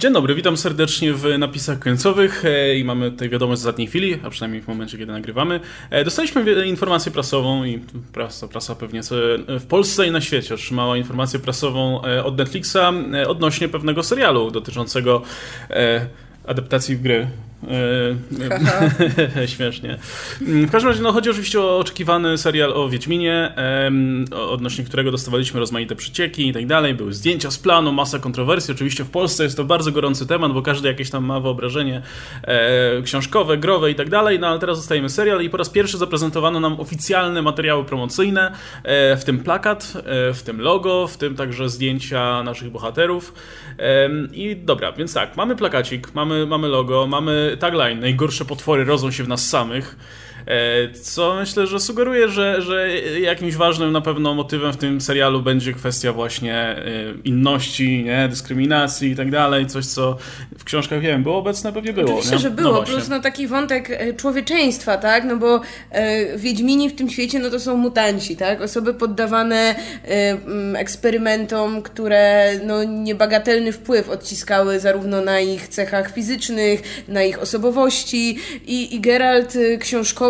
Dzień dobry, witam serdecznie w napisach końcowych e, i mamy tutaj wiadomość z ostatniej chwili, a przynajmniej w momencie, kiedy nagrywamy. E, dostaliśmy informację prasową i prasa, prasa pewnie w Polsce i na świecie otrzymała informację prasową e, od Netflixa odnośnie pewnego serialu dotyczącego adaptacji w gry śmiesznie. Mm, w każdym razie no, chodzi oczywiście o oczekiwany serial o Wiedźminie, odnośnie którego dostawaliśmy rozmaite przycieki i tak dalej. Były zdjęcia z planu, masa kontrowersji. Oczywiście w Polsce jest to bardzo gorący temat, bo każdy jakieś tam ma wyobrażenie e, książkowe, growe i tak dalej. No ale teraz dostajemy serial i po raz pierwszy zaprezentowano nam oficjalne materiały promocyjne, e, w tym plakat, w tym logo, w tym także zdjęcia naszych bohaterów. I dobra, więc tak, mamy plakacik, mamy, mamy logo, mamy tagline, najgorsze potwory rodzą się w nas samych. E, co myślę, że sugeruje, że, że jakimś ważnym na pewno motywem w tym serialu będzie kwestia właśnie e, inności, nie? dyskryminacji i tak dalej. Coś, co w książkach, wiem, było obecne, pewnie było. Oczywiście, nie? że było. No plus no, taki wątek e, człowieczeństwa, tak? No bo e, Wiedźmini w tym świecie no to są mutanci, tak? Osoby poddawane e, eksperymentom, które no, niebagatelny wpływ odciskały zarówno na ich cechach fizycznych, na ich osobowości i, i Geralt książkowy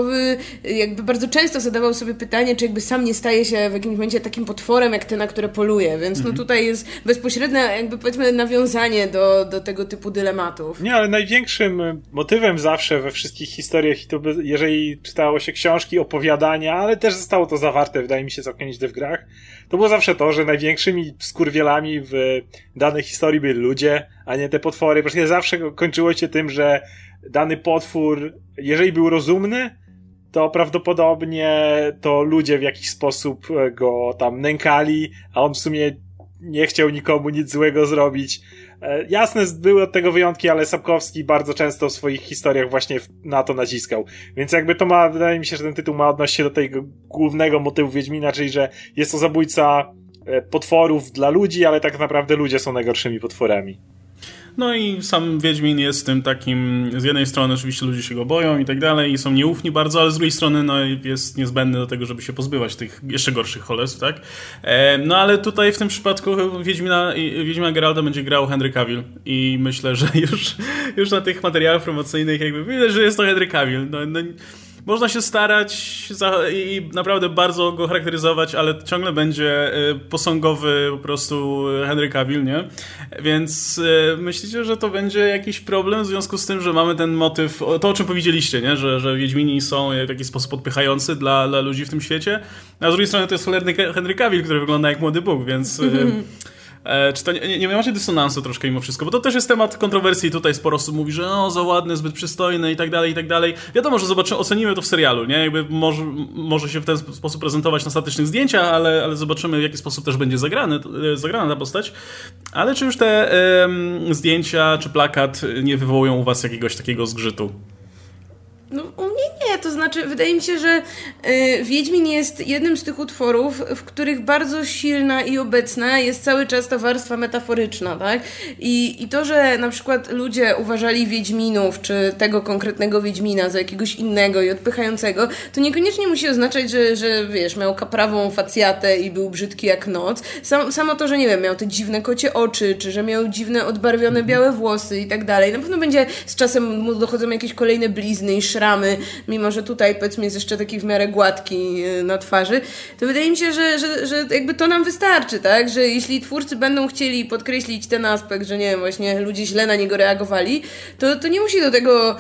jakby bardzo często zadawał sobie pytanie, czy jakby sam nie staje się w jakimś momencie takim potworem, jak te, na które poluje. Więc no mhm. no tutaj jest bezpośrednie jakby powiedzmy nawiązanie do, do tego typu dylematów. Nie, ale największym motywem zawsze we wszystkich historiach, i to by, jeżeli czytało się książki, opowiadania, ale też zostało to zawarte, wydaje mi się, całkiem nieźle w grach, to było zawsze to, że największymi skurwielami w danej historii byli ludzie, a nie te potwory. Właśnie zawsze kończyło się tym, że dany potwór, jeżeli był rozumny, to prawdopodobnie to ludzie w jakiś sposób go tam nękali, a on w sumie nie chciał nikomu nic złego zrobić. E, jasne, były od tego wyjątki, ale Sapkowski bardzo często w swoich historiach właśnie na to naciskał. Więc jakby to ma, wydaje mi się, że ten tytuł ma odnośnie się do tego głównego motywu Wiedźmina, czyli że jest to zabójca e, potworów dla ludzi, ale tak naprawdę ludzie są najgorszymi potworami. No i sam Wiedźmin jest tym takim, z jednej strony oczywiście ludzie się go boją i tak dalej i są nieufni bardzo, ale z drugiej strony no, jest niezbędny do tego, żeby się pozbywać tych jeszcze gorszych cholerstw, tak? E, no ale tutaj w tym przypadku Wiedźmina, Wiedźmina Geralda będzie grał Henry Cavill i myślę, że już, już na tych materiałach promocyjnych jakby widać, że jest to Henry Cavill. No, no, można się starać i naprawdę bardzo go charakteryzować, ale ciągle będzie y, posągowy po prostu Henry Cavill, nie? Więc y, myślicie, że to będzie jakiś problem w związku z tym, że mamy ten motyw, to o czym powiedzieliście, nie? Że, że Wiedźmini są w jakiś sposób odpychający dla, dla ludzi w tym świecie, a z drugiej strony to jest cholerny Henry Cavill, który wygląda jak młody Bóg, więc... E, czy to nie, nie, macie dysonansu troszkę mimo wszystko? Bo to też jest temat kontrowersji. Tutaj sporo osób mówi, że no, za ładny, zbyt przystojny i tak dalej, i tak dalej. Wiadomo, że zobaczymy, ocenimy to w serialu, nie? Jakby może, może się w ten sposób prezentować na statycznych zdjęciach, ale, ale zobaczymy, w jaki sposób też będzie zagrany, e, zagrana ta postać. Ale czy już te zdjęcia, czy plakat nie wywołują u was jakiegoś takiego zgrzytu? No, u znaczy, wydaje mi się, że y, Wiedźmin jest jednym z tych utworów, w których bardzo silna i obecna jest cały czas ta warstwa metaforyczna, tak? I, I to, że na przykład ludzie uważali Wiedźminów, czy tego konkretnego Wiedźmina za jakiegoś innego i odpychającego, to niekoniecznie musi oznaczać, że, że wiesz, miał kaprawą facjatę i był brzydki jak noc. Sam, samo to, że nie wiem, miał te dziwne kocie oczy, czy że miał dziwne, odbarwione białe włosy i tak dalej. Na pewno będzie z czasem mu dochodzą jakieś kolejne blizny i szramy, mimo że tutaj powiedzmy jest jeszcze taki w miarę gładki y, na twarzy, to wydaje mi się, że, że, że jakby to nam wystarczy, tak? Że jeśli twórcy będą chcieli podkreślić ten aspekt, że nie wiem, właśnie ludzie źle na niego reagowali, to, to nie musi do tego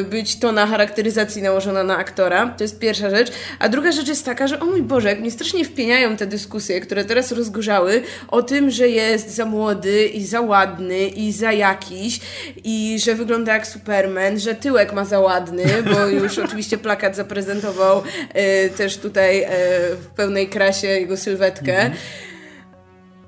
y, być to na charakteryzacji nałożona na aktora. To jest pierwsza rzecz. A druga rzecz jest taka, że o mój Boże, jak mnie strasznie wpieniają te dyskusje, które teraz rozgorzały o tym, że jest za młody i za ładny i za jakiś i że wygląda jak Superman, że tyłek ma za ładny, bo już oczywiście plakat zaprezentował y, też tutaj y, w pełnej krasie jego sylwetkę. Mhm.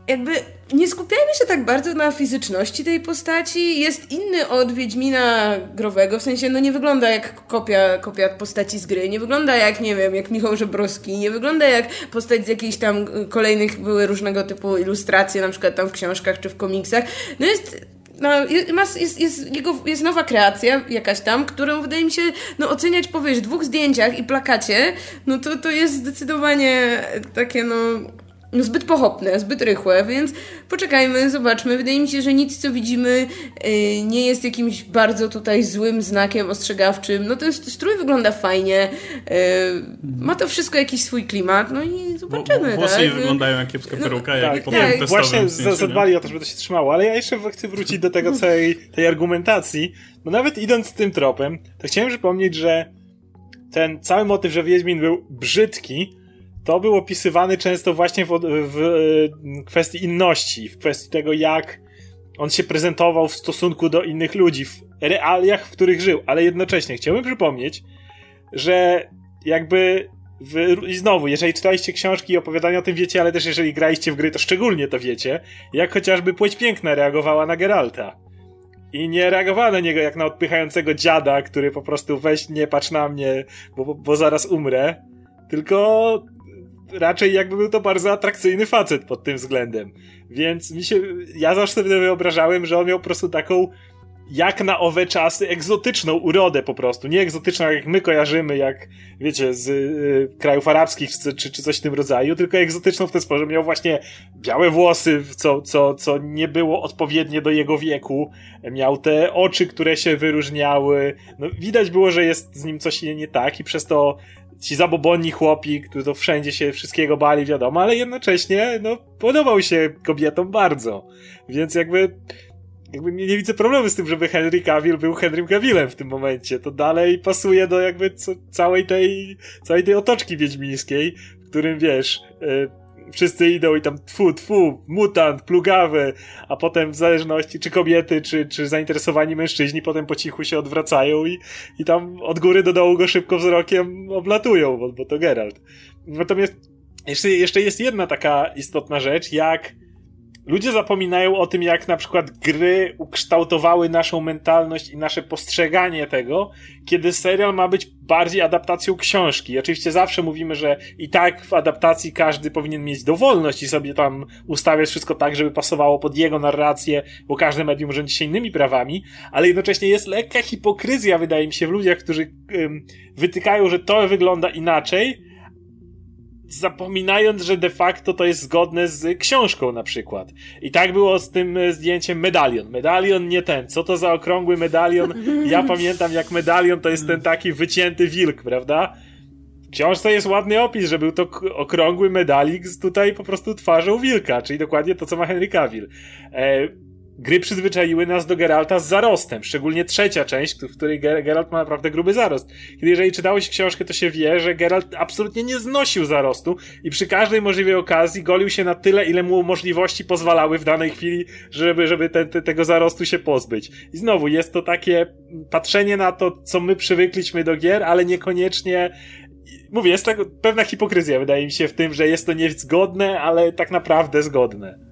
Jakby nie skupiajmy się tak bardzo na fizyczności tej postaci. Jest inny od Wiedźmina growego, w sensie no nie wygląda jak kopia, kopia postaci z gry, nie wygląda jak, nie wiem, jak Michał Żebrowski, nie wygląda jak postać z jakichś tam kolejnych, były różnego typu ilustracje, na przykład tam w książkach czy w komiksach. No jest no, jest, jest, jest, jego, jest nowa kreacja jakaś tam, którą wydaje mi się no, oceniać po wiesz, dwóch zdjęciach i plakacie, no to, to jest zdecydowanie takie no, zbyt pochopne, zbyt rychłe, więc poczekajmy, zobaczmy. Wydaje mi się, że nic, co widzimy, yy, nie jest jakimś bardzo tutaj złym znakiem ostrzegawczym. No ten strój wygląda fajnie, yy, ma to wszystko jakiś swój klimat, no i zobaczymy. Włosy tak? wyglądają jak kiepska no, peruka, no, jak tak, tak. Właśnie zadbali o to, żeby to się trzymało, ale ja jeszcze chcę wrócić do tego całej tej argumentacji, bo nawet idąc tym tropem, to chciałem przypomnieć, że ten cały motyw, że Wiedźmin był brzydki, to był opisywany często właśnie w, w, kwestii inności, w kwestii tego, jak on się prezentował w stosunku do innych ludzi, w realiach, w których żył, ale jednocześnie chciałbym przypomnieć, że jakby I znowu, jeżeli czytaliście książki i opowiadania o tym wiecie, ale też jeżeli graliście w gry, to szczególnie to wiecie, jak chociażby Płeć Piękna reagowała na Geralta. I nie reagowała na niego jak na odpychającego dziada, który po prostu weź nie patrz na mnie, bo, bo zaraz umrę. Tylko raczej jakby był to bardzo atrakcyjny facet pod tym względem. Więc mi się, ja zawsze sobie wyobrażałem, że on miał po prostu taką jak na owe czasy egzotyczną urodę po prostu. Nie egzotyczną, jak my kojarzymy, jak wiecie, z y, krajów arabskich czy, czy coś w tym rodzaju, tylko egzotyczną w ten sposób, że miał właśnie białe włosy, co, co, co nie było odpowiednie do jego wieku. Miał te oczy, które się wyróżniały. No, widać było, że jest z nim coś nie tak i przez to ci zabobonni chłopi, którzy to wszędzie się wszystkiego bali, wiadomo, ale jednocześnie, no, podobał się kobietom bardzo. Więc jakby, jakby nie, nie widzę problemu z tym, żeby Henry Cavill był Henrym Cavillem w tym momencie. To dalej pasuje do jakby co, całej tej, całej tej otoczki wiedźmińskiej, w którym wiesz, yy, wszyscy idą i tam tfu, tfu, mutant, plugawy, a potem w zależności czy kobiety, czy, czy zainteresowani mężczyźni potem po cichu się odwracają i, i tam od góry do dołu go szybko wzrokiem oblatują, bo, bo to Geralt. Natomiast jeszcze, jeszcze jest jedna taka istotna rzecz, jak Ludzie zapominają o tym, jak na przykład gry ukształtowały naszą mentalność i nasze postrzeganie tego, kiedy serial ma być bardziej adaptacją książki. Oczywiście zawsze mówimy, że i tak w adaptacji każdy powinien mieć dowolność i sobie tam ustawiać wszystko tak, żeby pasowało pod jego narrację, bo każde medium rządzi się innymi prawami, ale jednocześnie jest lekka hipokryzja, wydaje mi się, w ludziach, którzy ym, wytykają, że to wygląda inaczej, zapominając, że de facto to jest zgodne z książką na przykład. I tak było z tym e, zdjęciem medalion. Medalion nie ten. Co to za okrągły medalion? Ja pamiętam jak medalion to jest ten taki wycięty wilk, prawda? W książce jest ładny opis, że był to okrągły medalik z tutaj po prostu twarzą wilka, czyli dokładnie to, co ma Henry Cavill. E, gry przyzwyczaiły nas do Geralta z zarostem, szczególnie trzecia część, w której Geralt ma naprawdę gruby zarost. Kiedy jeżeli czytało się książkę, to się wie, że Geralt absolutnie nie znosił zarostu i przy każdej możliwej okazji golił się na tyle, ile mu możliwości pozwalały w danej chwili, żeby, żeby te, te, tego zarostu się pozbyć. I znowu, jest to takie patrzenie na to, co my przywykliśmy do gier, ale niekoniecznie Mówię, jest tak pewna hipokryzja, wydaje mi się, w tym, że jest to niezgodne, ale tak naprawdę zgodne.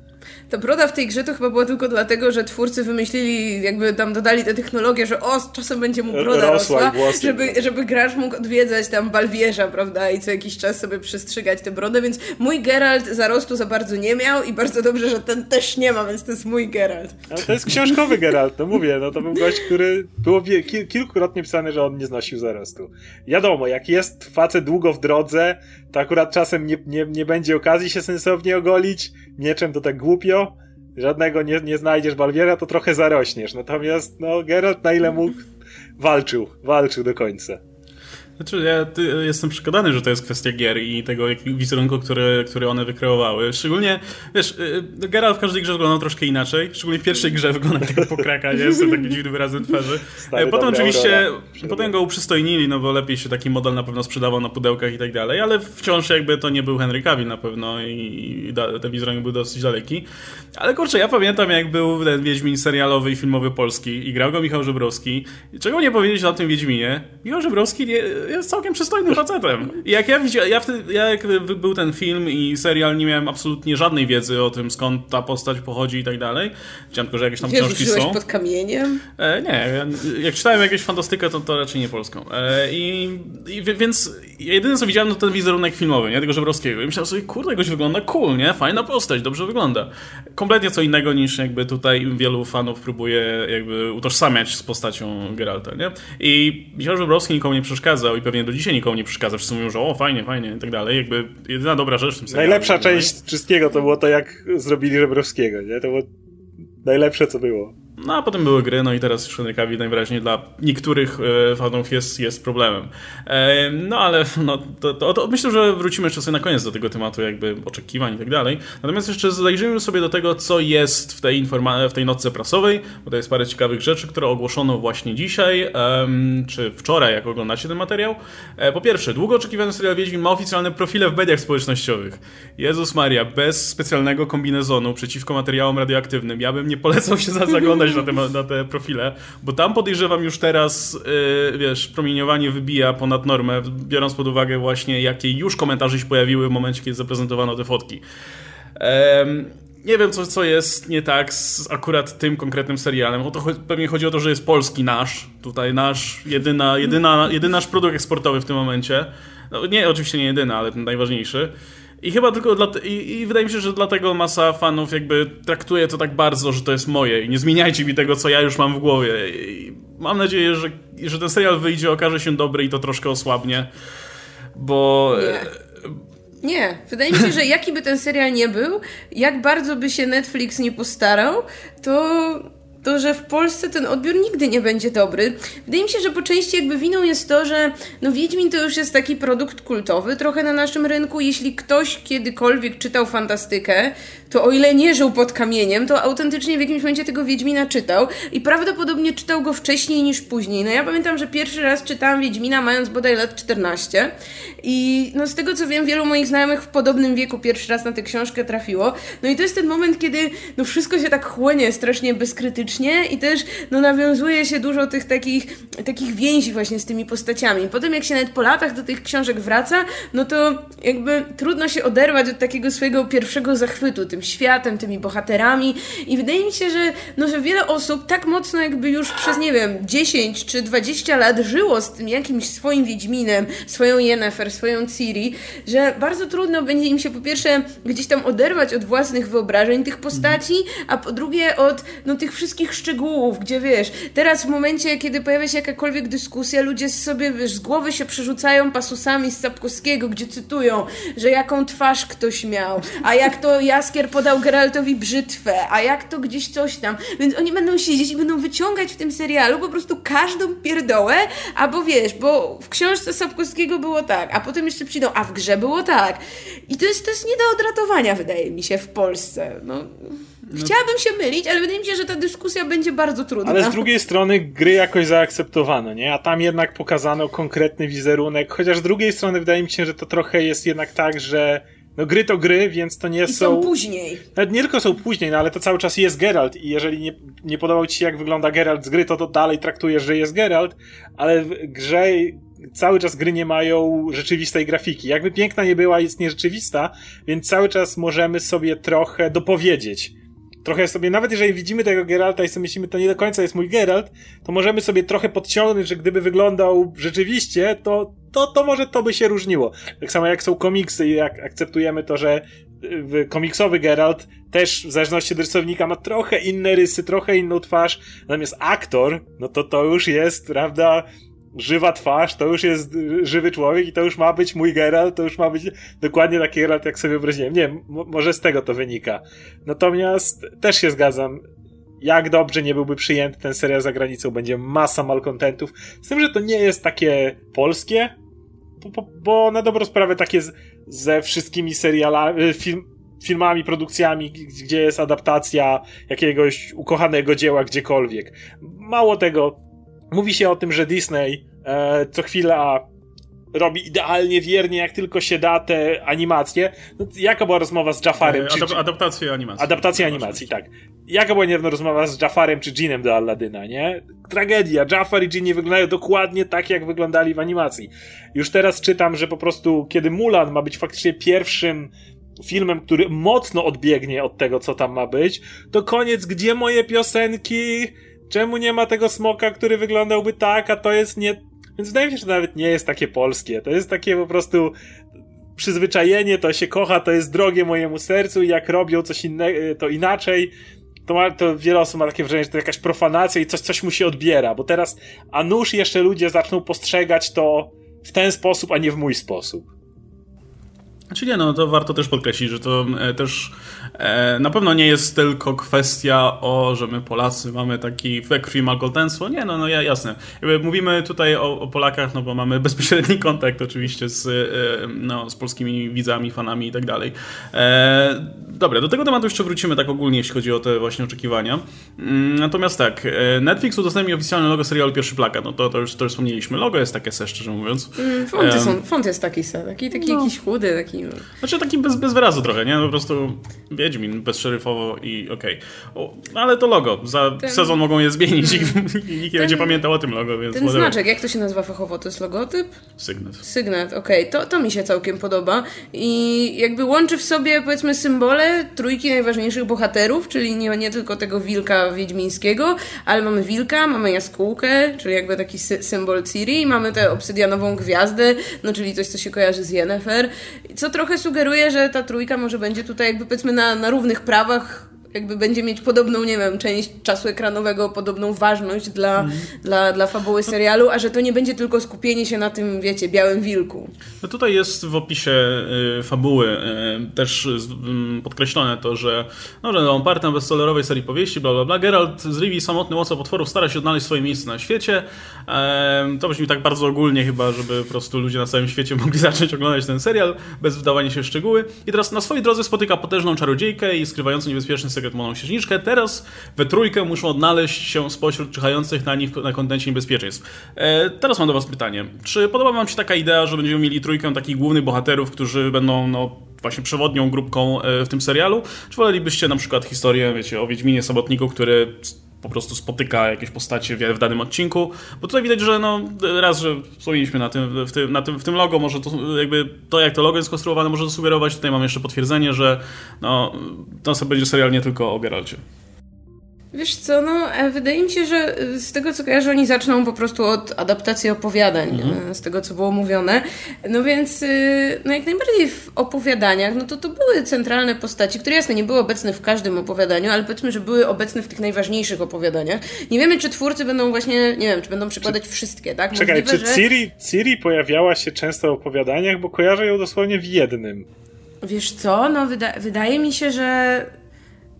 Ta broda w tej grze to chyba była tylko dlatego, że twórcy wymyślili, jakby tam dodali tę technologię, że o, czasem będzie mu broda rosła, żeby, żeby gracz mógł odwiedzać tam balwierza, prawda, i co jakiś czas sobie przestrzygać tę brodę, więc mój Geralt zarostu za bardzo nie miał i bardzo dobrze, że ten też nie ma, więc to jest mój Geralt. Ale to jest książkowy Geralt, no mówię, no to był gość, który było kilkukrotnie pisane, że on nie znosił zarostu. Wiadomo, jak jest facet długo w drodze, to akurat czasem nie, nie, nie będzie okazji się sensownie ogolić, mieczem to tak głupio, żadnego nie, nie znajdziesz Balwiera, to trochę zarośniesz. Natomiast, no, Geralt na ile mógł, walczył, walczył do końca. Znaczy, ja jestem przekonany, że to jest kwestia gier i tego wizerunku, który, który one wykreowały. Szczególnie, wiesz, y, Geralt w każdej grze wyglądał troszkę inaczej. Szczególnie w pierwszej grze wygląda jak pokraka, nie? Z takim dziwnym wyrazem twarzy. Stary, potem oczywiście, potem go uprzystojnili, no bo lepiej się taki model na pewno sprzedawał na pudełkach i tak dalej, ale wciąż jakby to nie był Henry Cavill na pewno i ten wizerunek był dosyć daleki. Ale kurczę, ja pamiętam jak był ten Wiedźmin serialowy i filmowy polski i grał go Michał Żebrowski. Czego nie powiedzieć o tym Wiedźminie? Michał Żebrowski nie jest całkiem przystojnym facetem. I jak ja widziałem, ja, wtedy, ja jak był ten film i serial, nie miałem absolutnie żadnej wiedzy o tym, skąd ta postać pochodzi i tak dalej. Wiedziałem tylko, że jakieś tam Wiesz, książki są. pod kamieniem? E, nie, jak czytałem jakieś fantastykę, to, to raczej nie polską. E, i, i, Więc jedyne, co widziałem, to ten wizerunek filmowy, nie? Tego Żebrowskiego. I myślałem sobie, kurde, goś wygląda cool, nie? Fajna postać, dobrze wygląda. Kompletnie co innego niż jakby tutaj wielu fanów próbuje jakby utożsamiać z postacią Geralta, nie? I Michał Żebrowski nikomu nie przeszkadzał i pewnie do dzisiaj nikomu nie przeszkadza. Wszyscy mówią, że o, fajnie, fajnie i tak dalej. Jakby jedyna dobra rzecz w tym serialu. Najlepsza część wszystkiego to było to, jak zrobili Żebrowskiego, nie? To było najlepsze, co było. No a potem były gry, no i teraz już Henry Cavill najwyraźniej dla niektórych e, fanów jest, jest problemem. E, no ale no, to, to, to, myślę, że wrócimy jeszcze sobie na koniec do tego tematu jakby oczekiwań i tak dalej. Natomiast jeszcze zajrzyjmy sobie do tego, co jest w tej, informa- w tej notce prasowej, bo to jest parę ciekawych rzeczy, które ogłoszono właśnie dzisiaj, czy wczoraj, jak oglądacie ten materiał. E, po pierwsze, długo oczekiwany serial Wiedźmin ma oficjalne profile w mediach społecznościowych. Jezus Maria, bez specjalnego kombinezonu przeciwko materiałom radioaktywnym. Ja bym nie polecał się zaglądać na te, na te profile, bo tam podejrzewam już teraz, yy, wiesz, promieniowanie wybija ponad normę, biorąc pod uwagę właśnie, jakie już komentarze się pojawiły w momencie, kiedy zaprezentowano te fotki. nie wiem, co, co jest nie tak z akurat tym konkretnym serialem. O to pewnie chodzi o to, że jest polski nasz. Tutaj nasz, jedyna, jedyna, jedyny nasz produkt eksportowy w tym momencie. No, nie, oczywiście nie jedyny, ale ten najważniejszy. I chyba tylko dla, i, i, wydaje mi się, że dlatego masa fanów jakby traktuje to tak bardzo, że to jest moje i nie zmieniajcie mi tego, co ja już mam w głowie. I mam nadzieję, że, że ten serial wyjdzie, okaże się dobry i to troszkę osłabnie, bo... Nie. Nie, wydaje mi się, że jaki by ten serial nie był, jak bardzo by się Netflix nie postarał, to to, że w Polsce ten odbiór nigdy nie będzie dobry. Wydaje mi się, że po części jakby winą jest to, że no Wiedźmin to już jest taki produkt kultowy trochę na naszym rynku. Jeśli ktoś kiedykolwiek czytał fantastykę, to o ile nie żył pod kamieniem, to autentycznie w jakimś momencie tego Wiedźmina czytał i prawdopodobnie czytał go wcześniej niż później. No ja pamiętam, że pierwszy raz czytałam Wiedźmina mając bodaj lat 14 i no z tego co wiem, wielu moich znajomych w podobnym wieku pierwszy raz na tę książkę trafiło. No i to jest ten moment, kiedy no wszystko się tak chłonie strasznie bezkrytycznie i też no nawiązuje się dużo tych takich, takich więzi właśnie z tymi postaciami. Potem jak się nawet po latach do tych książek wraca, no to jakby trudno się oderwać od takiego swojego pierwszego zachwytu tym światem, tymi bohaterami i wydaje mi się, że, no, że wiele osób tak mocno jakby już przez, nie wiem, 10 czy 20 lat żyło z tym jakimś swoim Wiedźminem, swoją Yennefer, swoją Ciri, że bardzo trudno będzie im się po pierwsze gdzieś tam oderwać od własnych wyobrażeń tych postaci, a po drugie od no, tych wszystkich szczegółów, gdzie wiesz, teraz w momencie, kiedy pojawia się jakakolwiek dyskusja, ludzie sobie, wiesz, z głowy się przerzucają pasusami z Sapkowskiego, gdzie cytują, że jaką twarz ktoś miał, a jak to Jaskier podał Geraltowi brzytwę, a jak to gdzieś coś tam. Więc oni będą siedzieć i będą wyciągać w tym serialu po prostu każdą pierdołę, albo wiesz, bo w książce Sapkowskiego było tak, a potem jeszcze przyjdą, a w grze było tak. I to jest, to jest nie do odratowania, wydaje mi się, w Polsce. No. No. Chciałabym się mylić, ale wydaje mi się, że ta dyskusja będzie bardzo trudna. Ale z drugiej strony gry jakoś zaakceptowano, nie? A tam jednak pokazano konkretny wizerunek, chociaż z drugiej strony wydaje mi się, że to trochę jest jednak tak, że no gry to gry, więc to nie I są... są później. Nawet nie tylko są później, no ale to cały czas jest Geralt i jeżeli nie, nie podobał ci się jak wygląda Geralt z gry, to to dalej traktujesz, że jest Geralt, ale w grze cały czas gry nie mają rzeczywistej grafiki. Jakby piękna nie była, jest nierzeczywista, więc cały czas możemy sobie trochę dopowiedzieć trochę sobie, nawet jeżeli widzimy tego Geralta i sobie myślimy, to nie do końca jest mój Geralt, to możemy sobie trochę podciągnąć, że gdyby wyglądał rzeczywiście, to, to, to może to by się różniło. Tak samo jak są komiksy i jak akceptujemy to, że y, komiksowy Geralt też w zależności od rysownika ma trochę inne rysy, trochę inną twarz, natomiast aktor, no to to już jest, prawda, żywa twarz, to już jest żywy człowiek i to już ma być mój Geralt, to już ma być dokładnie taki Geralt, jak sobie wyobraziłem. Nie może z tego to wynika. Natomiast też się zgadzam, jak dobrze nie byłby przyjęty ten serial za granicą, będzie masa malkontentów. Z tym, że to nie jest takie polskie, bo, bo na dobrą sprawę takie ze wszystkimi serialami, y, film, filmami, produkcjami, gdzie jest adaptacja jakiegoś ukochanego dzieła gdziekolwiek. Mało tego, Mówi się o tym, że Disney e, co chwila robi idealnie, wiernie, jak tylko się da te animacje. No, jaka była rozmowa z Jafarem? E, czy, adaptację animacji. Adaptacja animacji, tak. Jaka była niedawno rozmowa z Jafarem czy Jeanem do Aladyna, nie? Tragedia. Jafar i Jean nie wyglądają dokładnie tak, jak wyglądali w animacji. Już teraz czytam, że po prostu, kiedy Mulan ma być faktycznie pierwszym filmem, który mocno odbiegnie od tego, co tam ma być, to koniec, gdzie moje piosenki? Czemu nie ma tego smoka, który wyglądałby tak, a to jest nie... Więc wydaje mi się, że nawet nie jest takie polskie. To jest takie po prostu przyzwyczajenie, to się kocha, to jest drogie mojemu sercu i jak robią coś innego, to inaczej, to, ma, to wiele osób ma takie wrażenie, że to jakaś profanacja i coś, coś mu się odbiera, bo teraz, a nuż jeszcze ludzie zaczną postrzegać to w ten sposób, a nie w mój sposób. Znaczy nie, no to warto też podkreślić, że to e, też e, na pewno nie jest tylko kwestia o, że my Polacy mamy taki we krwi malkoltenstwo. Nie, no, no jasne. Mówimy tutaj o, o, Polakach, no bo mamy bezpośredni kontakt oczywiście z, e, no, z polskimi widzami, fanami i tak dalej. E, dobra, do tego tematu jeszcze wrócimy tak ogólnie, jeśli chodzi o te właśnie oczekiwania. Mm, natomiast tak, e, Netflix udostępnił oficjalne logo serialu Pierwszy Plakat. No to, to, już, to już wspomnieliśmy. Logo jest takie se, szczerze mówiąc. Mm, fonty są, font jest taki se, taki, taki no. jakiś chudy, taki taki... Znaczy taki bez, bez wyrazu trochę, nie? No po prostu Wiedźmin bezszeryfowo i okej. Okay. Ale to logo. Za ten... sezon mogą je zmienić i, i nikt nie będzie pamiętał o tym logo, więc... Ten whatever. znaczek, jak to się nazywa fachowo? To jest logotyp? Sygnet. Sygnet, okej. Okay. To, to mi się całkiem podoba i jakby łączy w sobie powiedzmy symbole trójki najważniejszych bohaterów, czyli nie, nie tylko tego wilka wiedźmińskiego, ale mamy wilka, mamy jaskółkę, czyli jakby taki sy symbol Ciri, mamy tę obsydianową gwiazdę, no czyli coś, co się kojarzy z Yennefer. Co co trochę sugeruje, że ta trójka może będzie tutaj jakby powiedzmy na, na równych prawach jakby będzie mieć podobną, nie wiem, część czasu ekranowego, podobną ważność dla, mm. dla, dla fabuły serialu, a że to nie będzie tylko skupienie się na tym, wiecie, białym wilku. No tutaj jest w opisie y, fabuły y, też y, podkreślone to, że no, że on partner bestsellerowej serii powieści, bla bla bla. Geralt z Rivii, samotny łowca potworów, stara się odnaleźć swoje miejsce na świecie. to brzmi tak bardzo ogólnie chyba, żeby po prostu ludzie na całym świecie mogli zacząć oglądać ten serial, bez wdawania się w szczegóły. I teraz na swojej drodze spotyka potężną czarodziejkę i skrywającą niebezpieczny sekret Moną Księżniczkę. Teraz we trójkę muszą odnaleźć się spośród czyhających na nich na kontencie niebezpieczeństw. E, teraz mam do was pytanie. Czy podoba wam się taka idea, że będziemy mieli trójkę takich głównych bohaterów, którzy będą no, właśnie przewodnią grupką e, w tym serialu? Czy wolelibyście na przykład historię, wiecie, o Wiedźminie Sobotniku, który po prostu spotyka jakieś postacie w, danym odcinku, bo tutaj widać, że no raz, że wspomnieliśmy na tym, w tym, na tym, w tym logo, może to jakby to jak to logo jest skonstruowane może to sugerować, tutaj mamy jeszcze potwierdzenie, że no, to sobie będzie serial nie tylko o Geralcie. Wiesz co, no e, wydaje mi się, że e, z tego co kojarzę, oni zaczną po prostu od adaptacji opowiadań, mhm. E, z tego co było mówione. No więc no jak najbardziej w opowiadaniach, no to to były centralne postaci, które jasne nie były obecne w każdym opowiadaniu, ale powiedzmy, że były obecne w tych najważniejszych opowiadaniach. Nie wiemy, czy twórcy będą właśnie, nie wiem, czy będą przykładać czy, wszystkie, tak? Czekaj, Możliwe, czy że... Ciri, Ciri pojawiała się często w opowiadaniach, bo kojarzę ją dosłownie w jednym. Wiesz co, no wyda wydaje mi się, że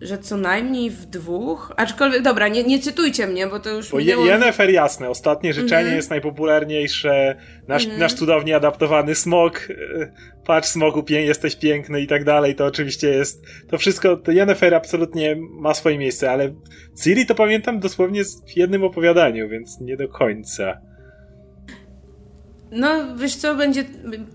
że co najmniej w dwóch, aczkolwiek, dobra, nie, nie cytujcie mnie, bo to już Bo minęło... Yennefer jasne, ostatnie życzenie mm -hmm. jest najpopularniejsze, nasz, mm -hmm. nasz cudownie adaptowany smok, e, patrz smoku, pię jesteś piękny i tak dalej, to oczywiście jest, to wszystko, to Yennefer absolutnie ma swoje miejsce, ale Ciri to pamiętam dosłownie w jednym opowiadaniu, więc nie do końca. No, wiesz co, będzie,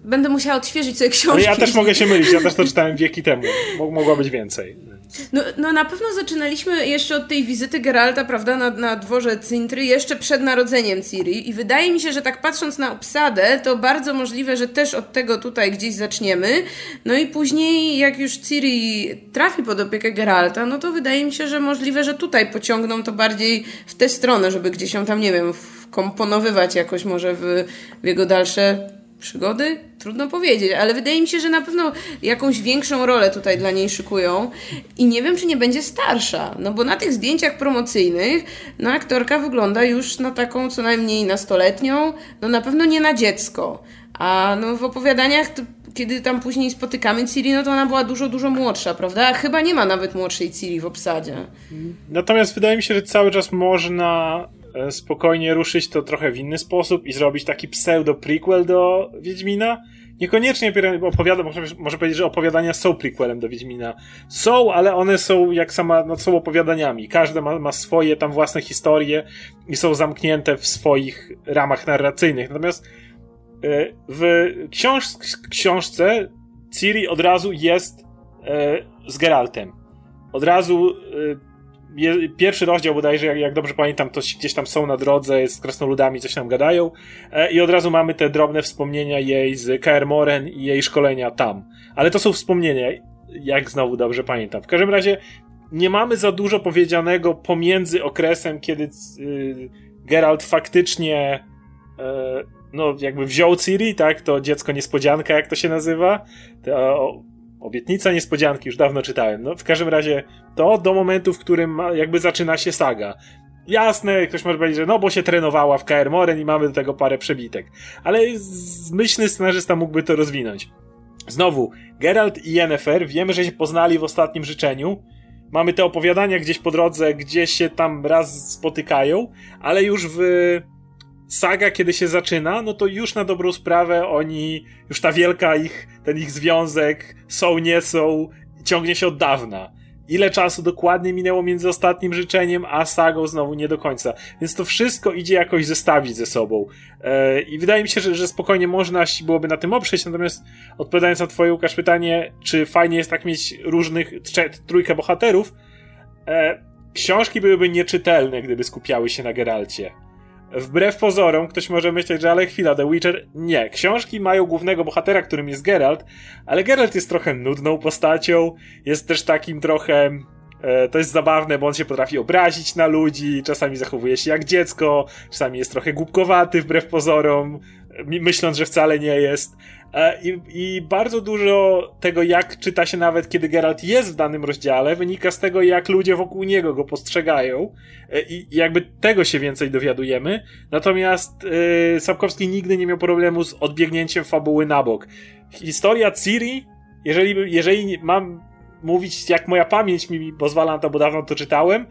będę musiała odświeżyć sobie książki. No ja też mogę się mylić, ja też to czytałem wieki temu. Mogło być więcej. No, no na pewno zaczynaliśmy jeszcze od tej wizyty Geralta, prawda, na, na dworze Cintry, jeszcze przed narodzeniem Ciri i wydaje mi się, że tak patrząc na obsadę, to bardzo możliwe, że też od tego tutaj gdzieś zaczniemy. No i później, jak już Ciri trafi pod opiekę Geralta, no to wydaje mi się, że możliwe, że tutaj pociągną to bardziej w tę stronę, żeby gdzieś ją tam, nie wiem, wkomponowywać jakoś może w, w jego dalsze przygody? Trudno powiedzieć, ale wydaje mi się, że na pewno jakąś większą rolę tutaj dla niej szykują i nie wiem, czy nie będzie starsza, no bo na tych zdjęciach promocyjnych no aktorka wygląda już na taką co najmniej nastoletnią, no na pewno nie na dziecko, a no w opowiadaniach kiedy tam później spotykamy Ciri, no to ona była dużo, dużo młodsza, prawda? A chyba nie ma nawet młodszej Ciri w obsadzie. Natomiast wydaje mi się, że cały czas można spokojnie ruszyć to trochę w inny sposób i zrobić taki pseudo-prequel do Wiedźmina. Niekoniecznie opowiada, może, może powiedzieć, że opowiadania są prequelem do Wiedźmina. Są, ale one są jak sama, no są opowiadaniami. Każde ma, ma swoje tam własne historie i są zamknięte w swoich ramach narracyjnych. Natomiast e, w książ książce Ciri od razu jest e, z Geraltem. Od razu pierwszy rozdział bodajże, jak, jak dobrze pamiętam, to gdzieś tam są na drodze z krasnoludami, coś tam gadają e, i od razu mamy te drobne wspomnienia jej z Kaer Moren i jej szkolenia tam. Ale to są wspomnienia, jak znowu dobrze pamiętam. W każdym razie nie mamy za dużo powiedzianego pomiędzy okresem, kiedy y, Geralt faktycznie y, no jakby wziął Ciri, tak, to dziecko niespodzianka, jak to się nazywa, to, Obietnica niespodzianki, już dawno czytałem. No, w każdym razie to do momentu, w którym jakby zaczyna się saga. Jasne, ktoś może powiedzieć, że no bo się trenowała w KR Moren i mamy do tego parę przebitek. Ale myślny scenarzysta mógłby to rozwinąć. Znowu, Geralt i Yennefer wiemy, że się poznali w ostatnim życzeniu. Mamy te opowiadania gdzieś po drodze, gdzieś się tam raz spotykają, ale już w saga, kiedy się zaczyna, no to już na dobrą sprawę oni, już ta wielka ich, ten ich związek są, nie są, ciągnie się od dawna ile czasu dokładnie minęło między ostatnim życzeniem a sagą znowu nie do końca. Więc to wszystko idzie jakoś zestawić ze sobą. E, I wydaje mi się, że, że spokojnie można byłoby na tym oprzeć, natomiast odpowiadając na twoje, Łukasz, pytanie, czy fajnie jest tak mieć różnych, trójkę bohaterów, e, książki byłyby nieczytelne, gdyby skupiały się na Geralcie. Wbrew pozorom, ktoś może myśleć, że ale chwila, The Witcher. Nie. Książki mają głównego bohatera, którym jest Geralt, ale Geralt jest trochę nudną postacią, jest też takim trochę. E, to jest zabawne, bo on się potrafi obrazić na ludzi, czasami zachowuje się jak dziecko, czasami jest trochę głupkowaty wbrew pozorom, myśląc, że wcale nie jest. E, I, I, bardzo dużo tego, jak czyta się nawet, kiedy Geralt jest w danym rozdziale, wynika z tego, jak ludzie wokół niego go postrzegają. E, I jakby tego się więcej dowiadujemy. Natomiast yy, Sapkowski nigdy nie miał problemu z odbiegnięciem fabuły na bok. Historia Ciri, jeżeli, jeżeli mam mówić, jak moja pamięć mi pozwala na to, bo dawno to czytałem,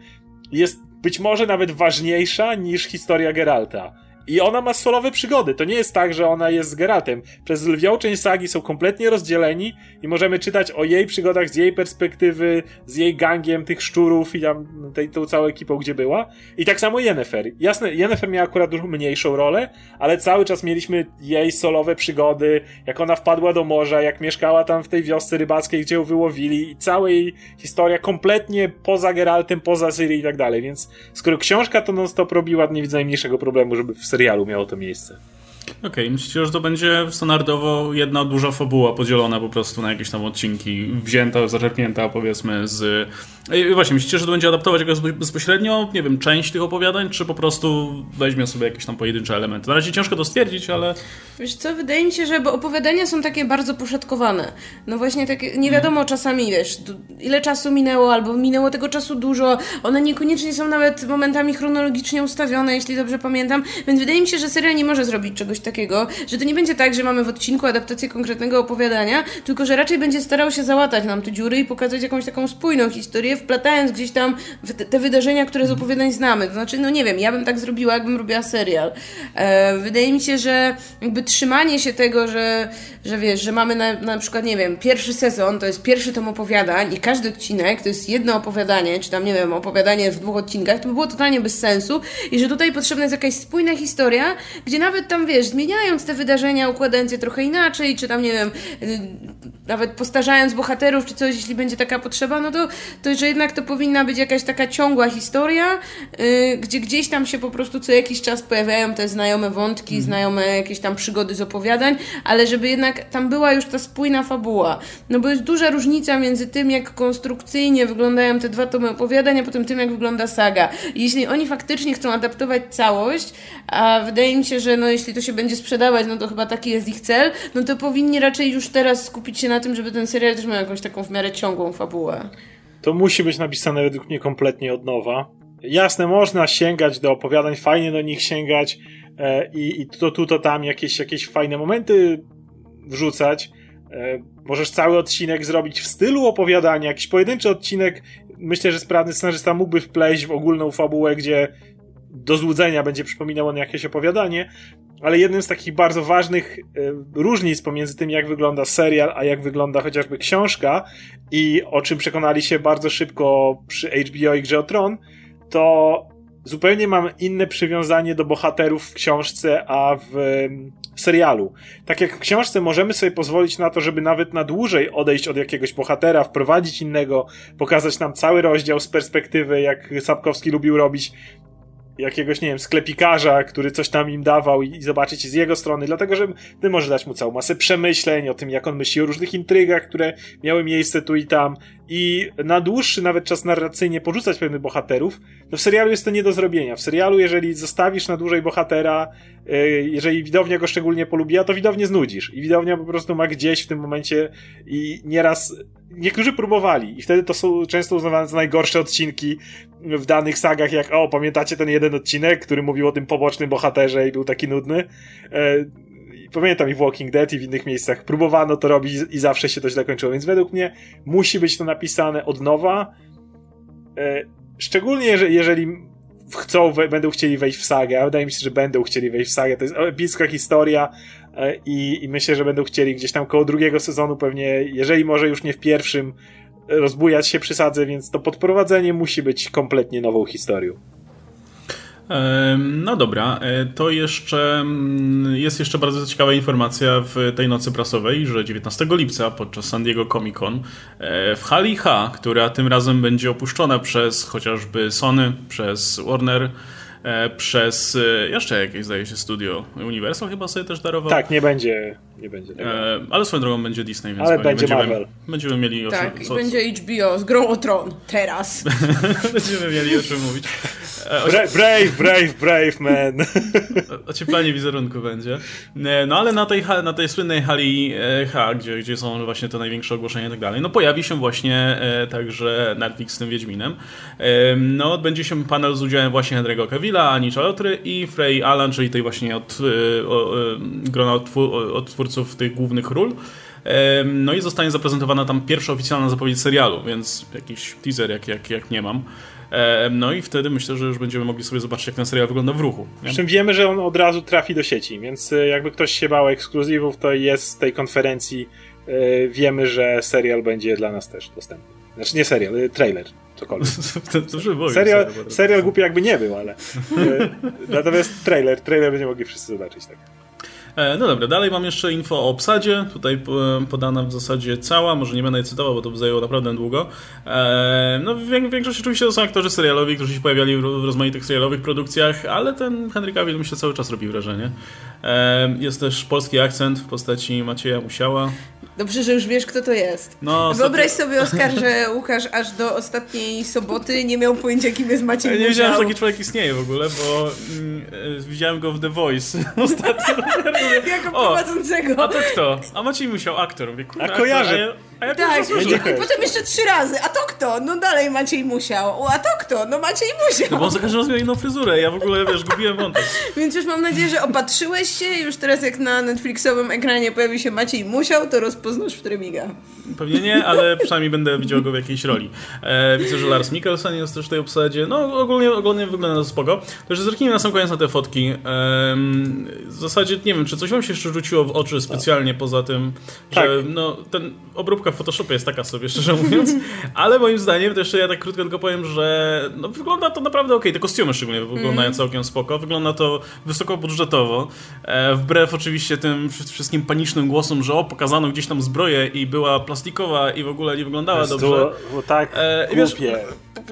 jest być może nawet ważniejsza niż historia Geralta i ona ma solowe przygody. To nie jest tak, że ona jest z Geraltem. Przez lwią część sagi są kompletnie rozdzieleni i możemy czytać o jej przygodach z jej perspektywy, z jej gangiem tych szczurów i tam tej, tą całą ekipą, gdzie była. I tak samo Yennefer. Jasne, Yennefer miała akurat dużo mniejszą rolę, ale cały czas mieliśmy jej solowe przygody, jak ona wpadła do morza, jak mieszkała tam w tej wiosce rybackiej, gdzie ją wyłowili i cała jej historia kompletnie poza Geraltem, poza Syrii i tak dalej. Więc skoro książka to non-stop robiła, nie widzę najmniejszego problemu, żeby w serialu miało to miejsce. Okej, okay, myślicie, że to będzie standardowo jedna duża fabuła podzielona po prostu na jakieś tam odcinki, wzięta, zaczerpnięta powiedzmy z i właśnie, myślicie, że to będzie adaptować jakoś bezpośrednio, nie wiem, część tych opowiadań, czy po prostu weźmie sobie jakieś tam pojedyncze elementy? Na razie ciężko to stwierdzić, ale... Wiesz co, wydaje mi się, że bo opowiadania są takie bardzo poszatkowane. No właśnie takie, nie wiadomo hmm. czasami, wiesz, ile czasu minęło, albo minęło tego czasu dużo. One niekoniecznie są nawet momentami chronologicznie ustawione, jeśli dobrze pamiętam. Więc wydaje mi się, że serial nie może zrobić czegoś takiego, że to nie będzie tak, że mamy w odcinku adaptację konkretnego opowiadania, tylko że raczej będzie starał się załatać nam te dziury i pokazać jakąś taką spójną historię, wplatając gdzieś tam te wydarzenia, które z opowiadań znamy. To znaczy, no nie wiem, ja bym tak zrobiła, jakbym robiła serial. E, wydaje mi się, że jakby trzymanie się tego, że, że wiesz, że mamy na, na przykład, nie wiem, pierwszy sezon to jest pierwszy tom opowiadań i każdy odcinek to jest jedno opowiadanie, czy tam, nie wiem, opowiadanie w dwóch odcinkach, to by było totalnie bez sensu i że tutaj potrzebna jest jakaś spójna historia, gdzie nawet tam, wiesz, zmieniając te wydarzenia, układając je trochę inaczej, czy tam, nie wiem, y, nawet postarzając bohaterów, czy coś, jeśli będzie taka potrzeba, no to, to że jednak to powinna być jakaś taka ciągła historia, yy, gdzie gdzieś tam się po prostu co jakiś czas pojawiają te znajome wątki, mm. znajome jakieś tam przygody z opowiadań, ale żeby jednak tam była już ta spójna fabuła. No bo jest duża różnica między tym, jak konstrukcyjnie wyglądają te dwa tomy opowiadań, a potem tym, jak wygląda saga. I jeśli oni faktycznie chcą adaptować całość, a wydaje mi się, że no jeśli to się będzie sprzedawać, no to chyba taki jest ich cel, no to powinni raczej już teraz skupić się na tym, żeby ten serial też miał jakąś taką w miarę ciągłą fabułę. To musi być napisane według mnie kompletnie od nowa. Jasne, można sięgać do opowiadań, fajnie do nich sięgać e, i, i to tu, to tam jakieś, jakieś fajne momenty wrzucać. E, możesz cały odcinek zrobić w stylu opowiadania, jakiś pojedynczy odcinek. Myślę, że sprawny scenarzysta mógłby wpleść w ogólną fabułę, gdzie do złudzenia będzie przypominał on jakieś opowiadanie, ale jednym z takich bardzo ważnych e, różnic pomiędzy tym, jak wygląda serial, a jak wygląda chociażby książka i o czym przekonali się bardzo szybko przy HBO i Grze o Tron, to zupełnie mam inne przywiązanie do bohaterów w książce, a w serialu. Tak jak w książce możemy sobie pozwolić na to, żeby nawet na dłużej odejść od jakiegoś bohatera, wprowadzić innego, pokazać nam cały rozdział z perspektywy, jak Sapkowski lubił robić, jakiegoś, nie wiem, sklepikarza, który coś tam im dawał i, i zobaczyć z jego strony, dlatego że ty możesz dać mu całą masę przemyśleń o tym, jak on myśli o różnych intrygach, które miały miejsce tu i tam i na dłuższy nawet czas narracyjnie porzucać pewnych bohaterów, no w serialu jest to nie do zrobienia. W serialu, jeżeli zostawisz na dłużej bohatera, yy, jeżeli widownia go szczególnie polubiła, to widownię znudzisz i widownia po prostu ma gdzieś w tym momencie i nieraz niektórzy próbowali i wtedy to są często uznawane za najgorsze odcinki w danych sagach, jak o, pamiętacie ten jeden odcinek, który mówił o tym pobocznym bohaterze i był taki nudny? Pamiętam i w Walking Dead i w innych miejscach próbowano to robić i zawsze się to źle kończyło, więc według mnie musi być to napisane od nowa. E, szczególnie jeżeli chcą, będą chcieli wejść w sagę, a wydaje mi się, że będą chcieli wejść w sagę. To jest epicka historia e, i, i myślę, że będą chcieli gdzieś tam koło drugiego sezonu pewnie, jeżeli może już nie w pierwszym, rozbujać się przy sadze, więc to podprowadzenie musi być kompletnie nową historią. No dobra, e, to jeszcze mm, jest jeszcze bardzo ciekawa informacja w tej nocy prasowej, że 19 lipca podczas San Diego Comic Con e, w hali H, która tym razem będzie opuszczona przez chociażby Sony, przez Warner, E, przez jeszcze jakieś, zdaje się, studio Universal chyba sobie też darował. Tak, nie będzie. Nie będzie e, ale swoją drogą będzie Disney, więc ale będzie będziemy, Marvel. będziemy mieli Tak, o czym, i będzie HBO z grą o tron. Teraz. będziemy mieli o czym mówić. E, brave, brave, brave man. Ocieplanie wizerunku będzie. No ale na tej, na tej słynnej hali H, gdzie, gdzie są właśnie te największe ogłoszenia i tak dalej, no pojawi się właśnie także Netflix z tym Wiedźminem. No odbędzie się panel z udziałem właśnie Henry'ego Cavilla, Ani Chalotry i Frey Allen, czyli tej właśnie od, y, y, grona odtwórców tych głównych ról. No i zostanie zaprezentowana tam pierwsza oficjalna zapowiedź serialu, więc jakiś teaser jak, jak, jak nie mam. No i wtedy myślę, że już będziemy mogli sobie zobaczyć, jak ten serial wygląda w ruchu. Przy czym wiemy, że on od razu trafi do sieci, więc y, jakby ktoś się bał ekskluzywów, to jest z tej konferencji. Wiemy, że serial będzie dla nas też dostępny. Znaczy nie serial, trailer cokolwiek. serial, serial głupi jakby nie był, ale e, natomiast trailer, trailer będzie mogli wszyscy zobaczyć. Tak. E, no dobra, dalej mam jeszcze info o obsadzie. Tutaj podana w zasadzie cała, może nie będę jej cytował, bo to by zajęło naprawdę długo. E, no, większość oczywiście to są aktorzy serialowi, którzy się pojawiali w rozmaitych serialowych produkcjach, ale ten Henry Cavill myślę cały czas robi wrażenie. Jest też polski akcent w postaci Macieja Musiała. Dobrze, że już wiesz, kto to jest. No, Wyobraź sobie, Oskar, że Łukasz aż do ostatniej soboty nie miał pojęcia, kim jest Maciej Ja nie wiedziałem, że taki człowiek istnieje w ogóle, bo mm, e, widziałem go w The Voice ostatnio. jako prowadzącego. A to kto? A Maciej Musiał, aktor. Mówię, a kojarzę. A ja tak, i potem jeszcze trzy razy. A to kto? No dalej Maciej Musiał. A to kto? No Maciej Musiał. No bo on za każdym razem miał inną fryzurę. Ja w ogóle, wiesz, gubiłem wątek. Więc już mam nadzieję, że opatrzyłeś się. Już teraz jak na Netflixowym ekranie pojawi się Maciej Musiał, to rozpoznasz, w którym miga. Pewnie nie, ale przynajmniej będę widział go w jakiejś roli. E, widzę, że Lars Mikkelsen jest też w tej obsadzie. No ogólnie, ogólnie wygląda to spoko. Także zerknijmy na sam koniec na te fotki. E, w zasadzie nie wiem, czy coś wam się jeszcze rzuciło w oczy specjalnie poza tym, tak. że no, ten obróbka w Photoshopie jest taka sobie, szczerze mówiąc. Ale moim zdaniem, to jeszcze ja tak krótko tylko powiem, że no, wygląda to naprawdę ok. Te kostiumy szczególnie wyglądają mm. całkiem spoko. Wygląda to wysokobudżetowo. E, wbrew oczywiście tym wszystkim panicznym głosom, że o, pokazano gdzieś tam zbroję i była plastikowa i w ogóle nie wyglądała jest dobrze. To, bo tak e, wiesz,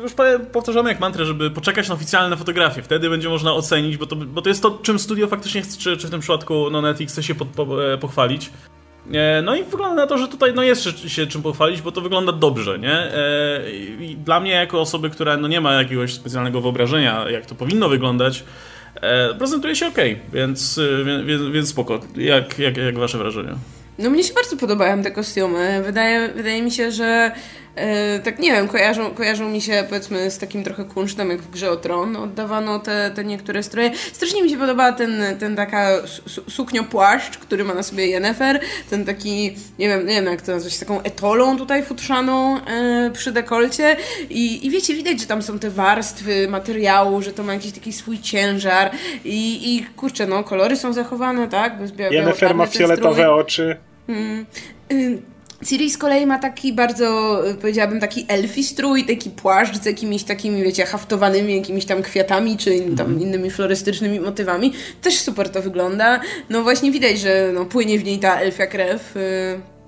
już powtarzamy jak mantrę, żeby poczekać na oficjalne fotografie. Wtedy będzie można ocenić, bo to, bo to jest to, czym studio faktycznie chce, czy, czy w tym przypadku no, Netflix chce się po, po, e, pochwalić. E, no i wygląda na to, że tutaj no jest się czym pochwalić, bo to wygląda dobrze, nie? E, I dla mnie jako osoby, która no nie ma jakiegoś specjalnego wyobrażenia, jak to powinno wyglądać, prezentuje się ok, więc, więc, więc spoko. Jak, jak, jak wasze wrażenie? No mnie się bardzo podobają te kostiumy. Wydaje, wydaje mi się, że e, tak nie wiem, kojarzą, kojarzą mi się powiedzmy z takim trochę kunsztem jak w Grze o Tron. Oddawano te, te niektóre stroje. Strasznie mi się podoba ten, ten taka su suknio-płaszcz, który ma na sobie Yennefer. Ten taki, nie wiem, nie wiem jak to nazwać, taką etolą tutaj futrzaną e, przy dekolcie. I, I wiecie, widać, że tam są te warstwy materiału, że to ma jakiś taki swój ciężar. I, i kurczę, no kolory są zachowane, tak? Yennefer ma fioletowe oczy. Hmm. Ciri z kolei ma taki bardzo, powiedziałabym, taki elfi strój, taki płaszcz z jakimiś takimi, wiecie, haftowanymi jakimiś tam kwiatami, czy tam mm. innymi florystycznymi motywami. Też super to wygląda. No właśnie widać, że no, płynie w niej ta elfia krew. Y,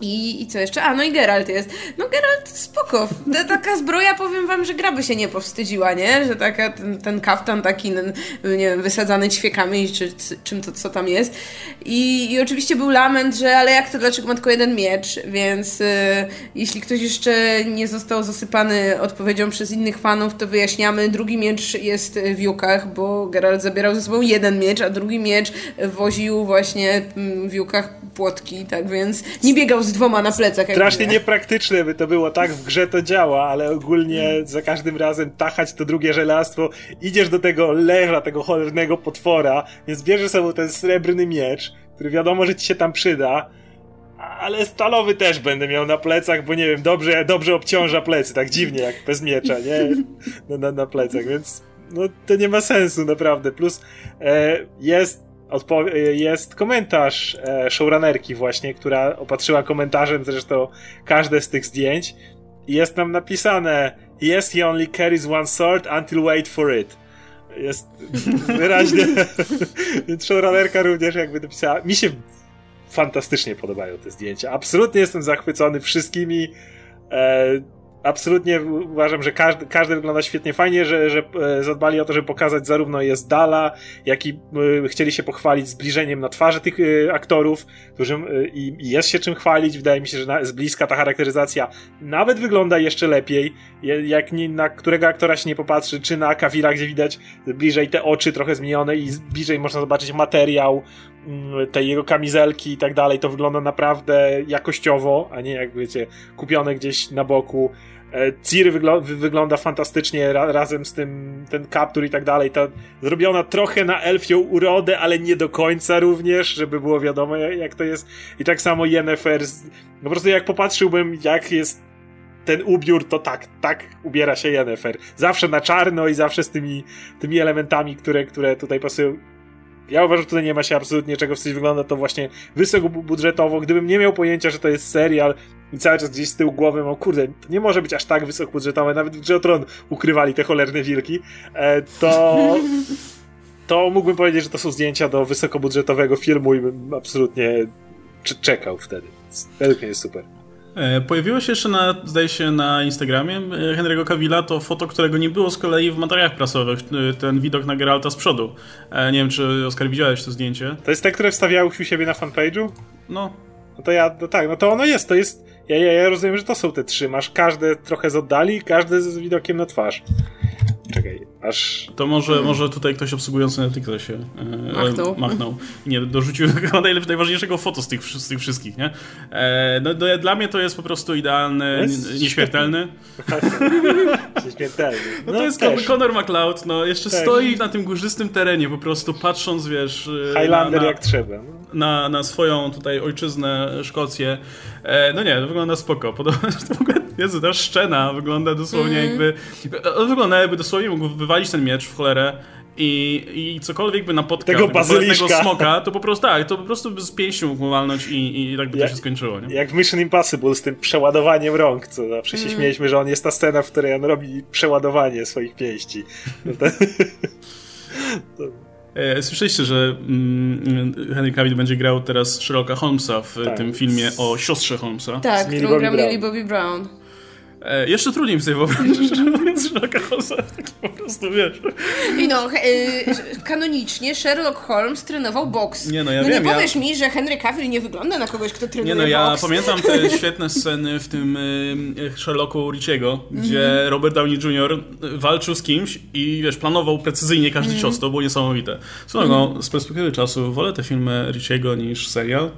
i, I co jeszcze? A, no i Geralt jest. No Geralt spoko. Ta, taka zbroja, powiem wam, że gra by się nie powstydziła, nie? Że taka, ten, ten kaftan taki, nie wiem, wysadzany ćwiekami, czy czym to, co tam jest. I, I oczywiście był lament, że ale jak to, dlaczego ma tylko jeden miecz? Więc y, jeśli ktoś jeszcze nie został zasypany odpowiedzią przez innych fanów, to wyjaśniamy. Drugi miecz jest w Jukach, bo Geralt zabierał ze sobą jeden miecz, a drugi miecz woził właśnie w Jukach płotki, tak więc nie biegał z dwoma na plecach. Jak Strasznie widzę. niepraktyczne by to było, tak w grze to działa, ale ogólnie za każdym razem tachać to drugie żelastwo, idziesz do tego leża, tego cholernego potwora, więc bierzesz sobie ten srebrny miecz, który wiadomo, że ci się tam przyda, ale stalowy też będę miał na plecach, bo nie wiem, dobrze, dobrze obciąża plecy, tak dziwnie jak bez miecza, nie? Na, na, na plecach, więc no to nie ma sensu naprawdę. Plus e, jest odpo- e, jest komentarz e, showrunnerki właśnie, która opatrzyła komentarzem zresztą każde z tych zdjęć jest tam napisane Yes, he only carries one sword until wait for it. Jest wyraźnie. Więc showrunnerka również jakby napisała. Mi się fantastycznie podobają te zdjęcia. Absolutnie jestem zachwycony wszystkimi. E, absolutnie uważam, że każdy, każdy wygląda świetnie. Fajnie, że, że e, zadbali o to, żeby pokazać zarówno jest dala, jak i e, chcieli się pochwalić zbliżeniem na twarze tych e, aktorów, którzy e, i, jest się czym chwalić. Wydaje mi się, że z bliska ta charakteryzacja nawet wygląda jeszcze lepiej. Jak nie, na którego aktora się nie popatrzy, czy na Kawila, gdzie widać bliżej te oczy trochę zmienione i bliżej można zobaczyć materiał tej jego kamizelki i tak dalej, to wygląda naprawdę jakościowo, a nie jak wiecie, kupione gdzieś na boku. E, Ciri wygl- wy- wygląda fantastycznie ra- razem z tym, ten kaptur i tak dalej. Ta zrobiona trochę na elfią urodę, ale nie do końca również, żeby było wiadomo jak, to jest. I tak samo Yennefer. No po prostu jak popatrzyłbym jak jest ten ubiór, to tak, tak ubiera się Yennefer. Zawsze na czarno i zawsze z tymi, tymi elementami, które, które tutaj pasują. Ja uważam, że tutaj nie ma się absolutnie czego wstydzić. Wygląda to właśnie wysoko bu- budżetowo. Gdybym nie miał pojęcia, że to jest serial i cały czas gdzieś z tyłu głowy mam, kurde, to nie może być aż tak wysoko budżetowe. Nawet w Grze o Tron ukrywali te cholerne wilki. E, to, to mógłbym powiedzieć, że to są zdjęcia do wysokobudżetowego filmu i bym absolutnie cze- czekał wtedy. Według mnie jest super. E, Pojawiło się jeszcze na, zdaje się, na Instagramie e, Henry'ego Cavilla to foto, którego nie było z kolei w materiałach prasowych. e, Ten widok na Geralta z przodu. Nie wiem, czy Oskar widziałeś to zdjęcie. To jest te, które wstawiałeś u siebie na fanpage'u? No, No to ja, no tak, no to ono jest, to jest, ja, ja, ja rozumiem, że to są te trzy, masz każde trochę z oddali, każde z widokiem na twarz. Czekaj, aż... to może, może tutaj ktoś obsługujący na TikTokie e, Machnął. machnął. Nie, dorzucił najważniejszego foto z tych, z tych wszystkich, nie? E, no, no, dla mnie to jest po prostu idealny, Jest n- nieśmiertelny. Śmiertelny. No, to jest też. Conor McLeod, no jeszcze Tak. stoi na tym górzystym terenie, po prostu patrząc, wiesz... e, Highlander na, na, jak trzeba. No. na, na swoją tutaj ojczyznę Szkocję. E, no nie, to wygląda spoko. Podoba mi się to w ogóle, Jezu, ta szczena wygląda dosłownie Mhm. jakby... Wygląda jakby dosłownie mógł wywalić ten miecz w cholerę i, i cokolwiek by napotkał Tego tego smoka, to po prostu tak, to po prostu by z pięścią mógł walnąć i, i tak by Ja- to się skończyło, nie? Jak w Mission Impossible z tym przeładowaniem rąk, co zawsze Mm. się śmieliśmy, że on jest ta scena, w której on robi przeładowanie swoich pięści. No to, E, Słyszeliście, że mm, Henry Cavill będzie grał teraz Sherlocka Holmesa w Tak. tym filmie o siostrze Holmesa. Tak, którą gra. Millie Bobby Brown. E, jeszcze trudniej mi sobie wyobrazić, że mówiąc Sherlocka Holmesa, taki po prostu, wiesz... I no, y, kanonicznie Sherlock Holmes trenował boks. Nie, no ja no wiem, nie ja- powiesz mi, że Henry Cavill nie wygląda na kogoś, kto trenuje Nie no, ja boks. pamiętam te świetne sceny w tym y, Sherlocku Richiego, gdzie Robert Downey Jr. walczył z kimś i wiesz, planował precyzyjnie każdy cios, to było niesamowite. Swoją drogą, z perspektywy czasu wolę te filmy Richiego niż serial,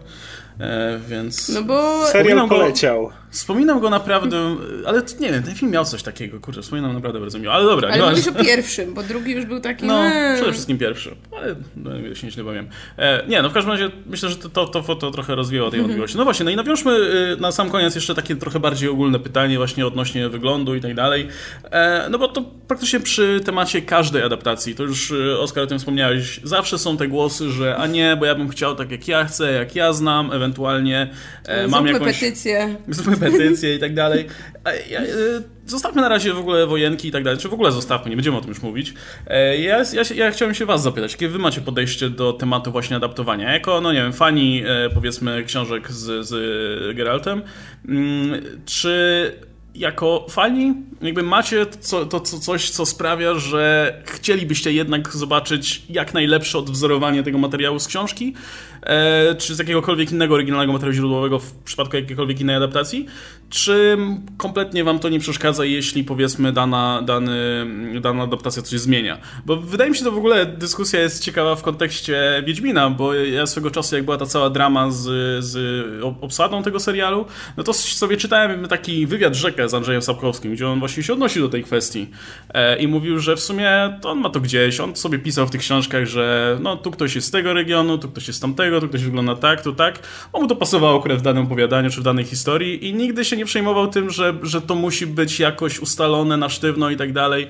e, więc... No bo... serial Wspominam go- poleciał. Wspominam go naprawdę, ale nie wiem, ten film miał coś takiego, kurczę, wspominam naprawdę bardzo miło, ale dobra, Ale nieważne. mówisz o pierwszym, bo drugi już był taki... No, eee. przede wszystkim pierwszy, ale no, się źle bawiłem. E, nie, no w każdym razie myślę, że to, to, to foto trochę rozwijało tej wątpliwości. No właśnie, no i nawiążmy y, na sam koniec jeszcze takie trochę bardziej ogólne pytanie właśnie odnośnie wyglądu i tak dalej. E, no bo to praktycznie przy temacie każdej adaptacji, to już y, Oskar o tym wspomniałeś, zawsze są te głosy, że a nie, bo ja bym chciał tak jak ja chcę, jak ja znam, ewentualnie e, mam jakąś... petycję. Zróbmy petycję i tak dalej. E, Zostawmy na razie w ogóle wojenki i tak dalej, czy w ogóle zostawmy, nie będziemy o tym już mówić. E, Ja, ja, ja chciałem się was zapytać, jakie wy macie podejście do tematu właśnie adaptowania? Jako, no nie wiem, fani e, powiedzmy książek z, z Geraltem, mm, czy jako fani jakby macie to, to, coś, co sprawia, że chcielibyście jednak zobaczyć jak najlepsze odwzorowanie tego materiału z książki, e, czy z jakiegokolwiek innego oryginalnego materiału źródłowego w przypadku jakiejkolwiek innej adaptacji, czy kompletnie wam to nie przeszkadza, jeśli powiedzmy dana, dany, dana adaptacja coś zmienia. Bo wydaje mi się, że w ogóle dyskusja jest ciekawa w kontekście Wiedźmina, bo ja swego czasu, jak była ta cała drama z, z obsadą tego serialu, no to sobie czytałem taki wywiad rzekę z Andrzejem Sapkowskim, gdzie on właśnie się odnosił do tej kwestii e, i mówił, że w sumie to on ma to gdzieś, on sobie pisał w tych książkach, że no tu ktoś jest z tego regionu, tu ktoś jest z tamtego, tu ktoś wygląda tak, tu tak. On mu to pasowało akurat w danym opowiadaniu czy w danej historii i nigdy się nie przejmował tym, że, że to musi być jakoś ustalone na sztywno i tak dalej.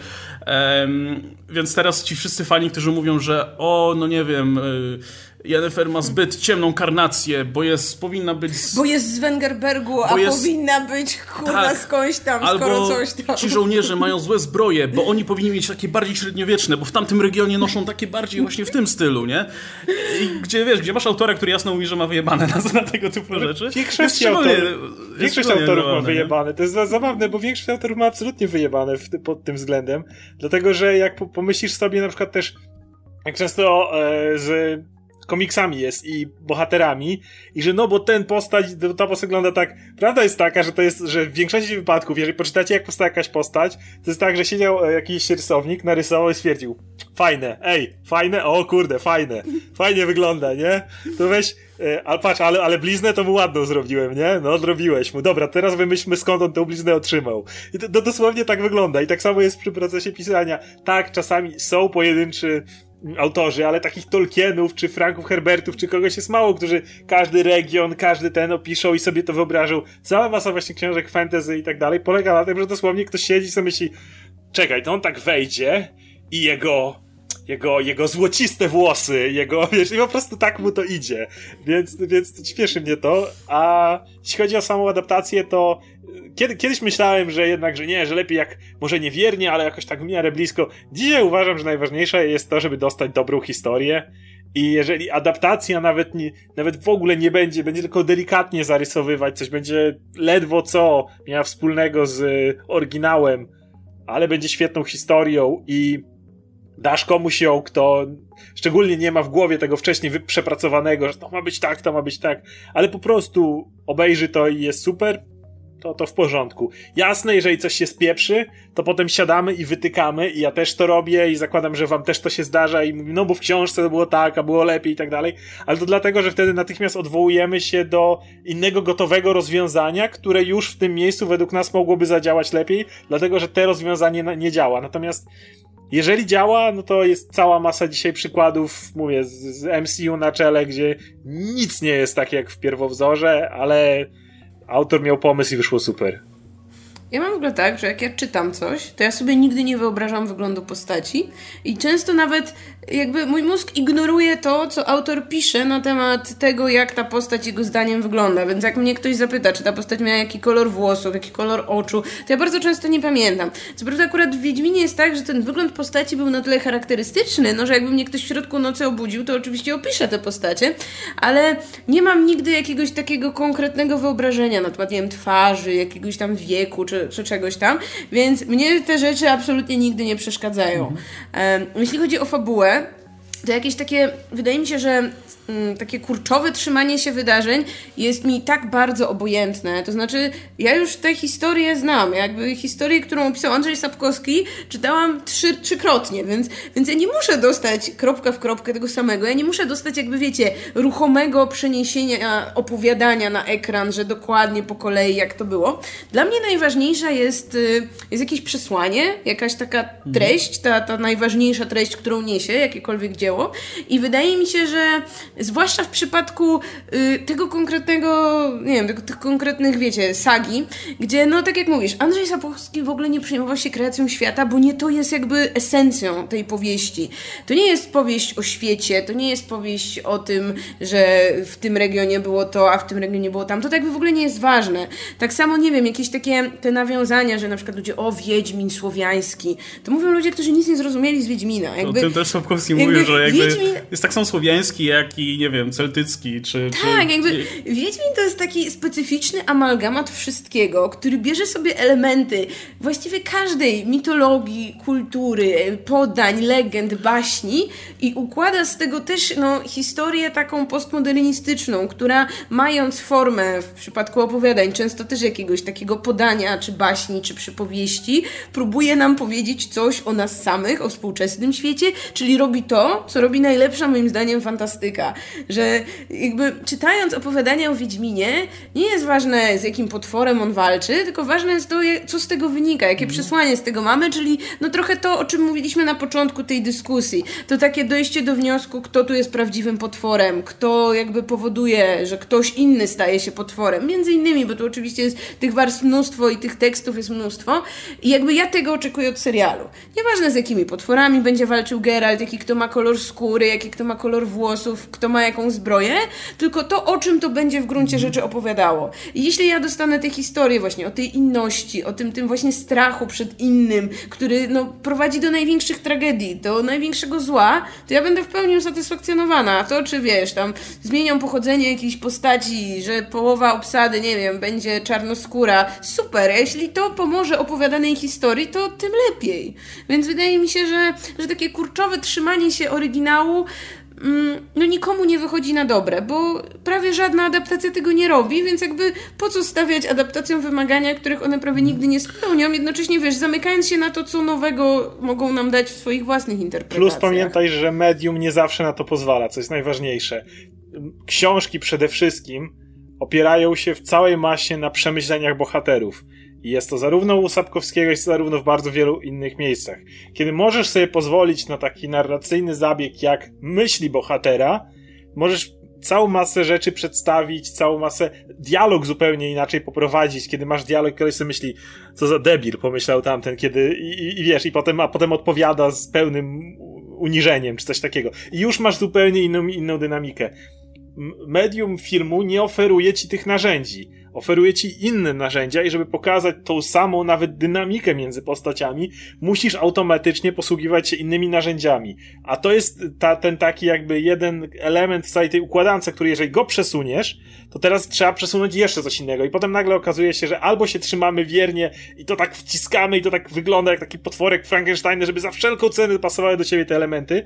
Więc teraz ci wszyscy fani, którzy mówią, że o, no nie wiem... Y Jennifer ma zbyt ciemną karnację, bo jest, powinna być... Z... Bo jest z Wengerbergu, a jest... powinna być kurwa tak, skądś tam, albo skoro coś tam. ci żołnierze mają złe zbroje, bo oni powinni mieć takie bardziej średniowieczne, bo w tamtym regionie noszą takie bardziej właśnie w tym stylu, nie? I gdzie, wiesz, gdzie masz autora, który jasno mówi, że ma wyjebane na, na tego typu rzeczy. Większość, autor, większość autorów ma wyjebane. Nie? To jest zabawne, bo większość autorów ma absolutnie wyjebane w, pod tym względem, dlatego, że jak pomyślisz sobie na przykład też jak często e, z komiksami jest i bohaterami i że no, bo ten postać, ta postać wygląda tak, prawda jest taka, że to jest, że w większości wypadków, jeżeli poczytacie jak powstała jakaś postać, to jest tak, że siedział e, jakiś rysownik, narysował i stwierdził, fajne, ej, fajne, o kurde, fajne, fajnie wygląda, nie? To weź, ale patrz, ale, ale bliznę to mu ładną zrobiłem, nie? No, zrobiłeś mu. Dobra, teraz wymyślmy skąd on tę bliznę otrzymał. I to, to dosłownie tak wygląda. I tak samo jest przy procesie pisania. Tak, czasami są pojedynczy autorzy, ale takich Tolkienów, czy Franków Herbertów, czy kogoś jest mało, którzy każdy region, każdy ten opiszą i sobie to wyobrażą. Cała masa właśnie książek fantasy i tak dalej polega na tym, że dosłownie ktoś siedzi i sobie myśli, czekaj, to on tak wejdzie i jego jego, jego złociste włosy, jego, wiesz, i po prostu tak mu to idzie. Więc, więc śpieszy mnie to. A jeśli chodzi o samą adaptację, to kiedy, kiedyś myślałem, że jednak, że nie, że lepiej jak, może nie wiernie, ale jakoś tak w miarę blisko. Dzisiaj uważam, że najważniejsze jest to, żeby dostać dobrą historię. I jeżeli adaptacja nawet, nie, nawet w ogóle nie będzie, będzie tylko delikatnie zarysowywać, coś będzie ledwo co miała wspólnego z oryginałem, ale będzie świetną historią i dasz komuś ją, kto szczególnie nie ma w głowie tego wcześniej przepracowanego, że to ma być tak, to ma być tak, ale po prostu obejrzy to i jest super, to, to w porządku. Jasne, jeżeli coś się spieprzy, to potem siadamy i wytykamy i ja też to robię i zakładam, że wam też to się zdarza i mówię, no bo w książce to było tak, a było lepiej i tak dalej, ale to dlatego, że wtedy natychmiast odwołujemy się do innego gotowego rozwiązania, które już w tym miejscu według nas mogłoby zadziałać lepiej, dlatego, że te rozwiązanie nie działa. Natomiast jeżeli działa, no to jest cała masa dzisiaj przykładów, mówię, z, z MCU na czele, gdzie nic nie jest tak jak w pierwowzorze, ale autor miał pomysł i wyszło super. Ja mam w ogóle tak, że jak ja czytam coś, to ja sobie nigdy nie wyobrażam wyglądu postaci i często nawet jakby mój mózg ignoruje to, co autor pisze na temat tego, jak ta postać jego zdaniem wygląda. Więc jak mnie ktoś zapyta, czy ta postać miała jaki kolor włosów, jaki kolor oczu, to ja bardzo często nie pamiętam. Co prawda akurat w Wiedźminie jest tak, że ten wygląd postaci był na tyle charakterystyczny, no że jakby mnie ktoś w środku nocy obudził, to oczywiście opiszę te postacie, ale nie mam nigdy jakiegoś takiego konkretnego wyobrażenia na temat, nie wiem, twarzy, jakiegoś tam wieku, czy, czy czegoś tam, więc mnie te rzeczy absolutnie nigdy nie przeszkadzają. Mhm. jeśli chodzi o fabułę, to jakieś takie, wydaje mi się, że takie kurczowe trzymanie się wydarzeń jest mi tak bardzo obojętne. To znaczy, ja już tę historię znam. Jakby historię, którą opisał Andrzej Sapkowski, czytałam trzy, trzykrotnie, więc, więc ja nie muszę dostać kropka w kropkę tego samego. Ja nie muszę dostać, jakby wiecie, ruchomego przeniesienia opowiadania na ekran, że dokładnie po kolei jak to było. Dla mnie najważniejsza jest, y, jest jakieś przesłanie, jakaś taka mhm. treść, ta, ta najważniejsza treść, którą niesie jakiekolwiek dzieło. I wydaje mi się, że zwłaszcza w przypadku y, tego konkretnego, nie wiem, tych konkretnych, wiecie, sagi, gdzie, no tak jak mówisz, Andrzej Sapkowski w ogóle nie przejmował się kreacją świata, bo nie to jest jakby esencją tej powieści. To nie jest powieść o świecie, to nie jest powieść o tym, że w tym regionie było to, a w tym regionie było tam. To tak w ogóle nie jest ważne. Tak samo, nie wiem, jakieś takie te nawiązania, że na przykład ludzie, o, Wiedźmin słowiański. To mówią ludzie, którzy nic nie zrozumieli z Wiedźmina. Jakby, o tym też Sapkowski mówił, że jakby Wiedźmin... jest tak samo słowiański, jak i taki, nie wiem, celtycki, czy... Tak, czy... jakby Wiedźmin to jest taki specyficzny amalgamat wszystkiego, który bierze sobie elementy właściwie każdej mitologii, kultury, podań, legend, baśni i układa z tego też no, historię taką postmodernistyczną, która mając formę w przypadku opowiadań, często też jakiegoś takiego podania, czy baśni, czy przypowieści, próbuje nam powiedzieć coś o nas samych, o współczesnym świecie, czyli robi to, co robi najlepsza moim zdaniem fantastyka, że jakby czytając opowiadania o Wiedźminie, nie jest ważne z jakim potworem on walczy, tylko ważne jest to, co z tego wynika, jakie mhm. przesłanie z tego mamy, czyli no trochę to, o czym mówiliśmy na początku tej dyskusji. To takie dojście do wniosku, kto tu jest prawdziwym potworem, kto jakby powoduje, że ktoś inny staje się potworem. Między innymi, bo tu oczywiście jest tych warstw mnóstwo i tych tekstów jest mnóstwo. I jakby ja tego oczekuję od serialu. Nieważne z jakimi potworami będzie walczył Geralt, jaki kto ma kolor skóry, jaki kto ma kolor włosów, kto ma jaką zbroję, tylko to, o czym to będzie w gruncie rzeczy opowiadało. I jeśli ja dostanę tę historię właśnie o tej inności, o tym, tym właśnie strachu przed innym, który no, prowadzi do największych tragedii, do największego zła, to ja będę w pełni usatysfakcjonowana. A to, czy wiesz, tam zmienią pochodzenie jakiejś postaci, że połowa obsady, nie wiem, będzie czarnoskóra, super. A jeśli to pomoże opowiadanej historii, to tym lepiej. Więc wydaje mi się, że, że takie kurczowe trzymanie się oryginału no nikomu nie wychodzi na dobre, bo prawie żadna adaptacja tego nie robi, więc jakby po co stawiać adaptacjom wymagania, których one prawie nigdy nie spełnią, jednocześnie wiesz, zamykając się na to, co nowego mogą nam dać w swoich własnych interpretacjach. Plus pamiętaj, że medium nie zawsze na to pozwala, co jest najważniejsze. Książki przede wszystkim opierają się w całej masie na przemyśleniach bohaterów. I jest to zarówno u Sapkowskiego, jest to zarówno w bardzo wielu innych miejscach. Kiedy możesz sobie pozwolić na taki narracyjny zabieg jak myśli bohatera, możesz całą masę rzeczy przedstawić, całą masę dialog zupełnie inaczej poprowadzić, kiedy masz dialog, ktoś sobie myśli, co za debil, pomyślał tamten, kiedy, i, i wiesz, i potem, a potem odpowiada z pełnym uniżeniem, czy coś takiego. I już masz zupełnie inną, inną dynamikę. Medium filmu nie oferuje ci tych narzędzi oferuje ci inne narzędzia i żeby pokazać tą samą nawet dynamikę między postaciami, musisz automatycznie posługiwać się innymi narzędziami. A to jest ta, ten taki jakby jeden element w całej tej układance, który jeżeli go przesuniesz, to teraz trzeba przesunąć jeszcze coś innego i potem nagle okazuje się, że albo się trzymamy wiernie i to tak wciskamy i to tak wygląda jak taki potworek Frankensteina, żeby za wszelką cenę pasowały do ciebie te elementy,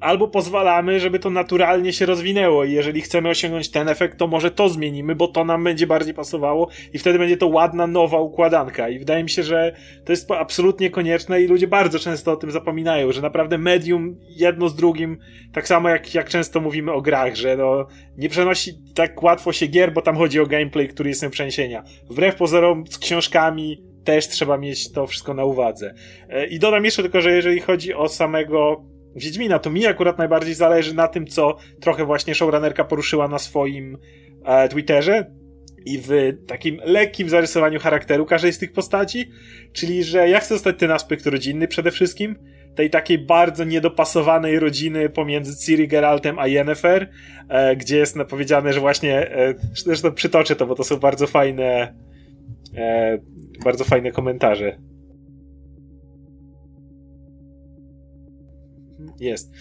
albo pozwalamy, żeby to naturalnie się rozwinęło i jeżeli chcemy osiągnąć ten efekt, to może to zmienimy, bo to nam będzie bardziej pasowało i wtedy będzie to ładna, nowa układanka i wydaje mi się, że to jest absolutnie konieczne i ludzie bardzo często o tym zapominają, że naprawdę medium jedno z drugim, tak samo jak, jak często mówimy o grach, że no, nie przenosi tak łatwo się gier, bo tam chodzi o gameplay, który jest przeniesienia. Wbrew pozorom z książkami też trzeba mieć to wszystko na uwadze. E, I dodam jeszcze tylko, że jeżeli chodzi o samego Wiedźmina, to mi akurat najbardziej zależy na tym, co trochę właśnie showrunnerka poruszyła na swoim e, Twitterze i w takim lekkim zarysowaniu charakteru każdej z tych postaci, czyli że ja chcę zostać ten aspekt rodzinny przede wszystkim, tej takiej bardzo niedopasowanej rodziny pomiędzy Ciri, Geraltem a Yennefer, e, gdzie jest powiedziane, że właśnie, e, zresztą przytoczę to, bo to są bardzo fajne e, bardzo fajne komentarze. Jest.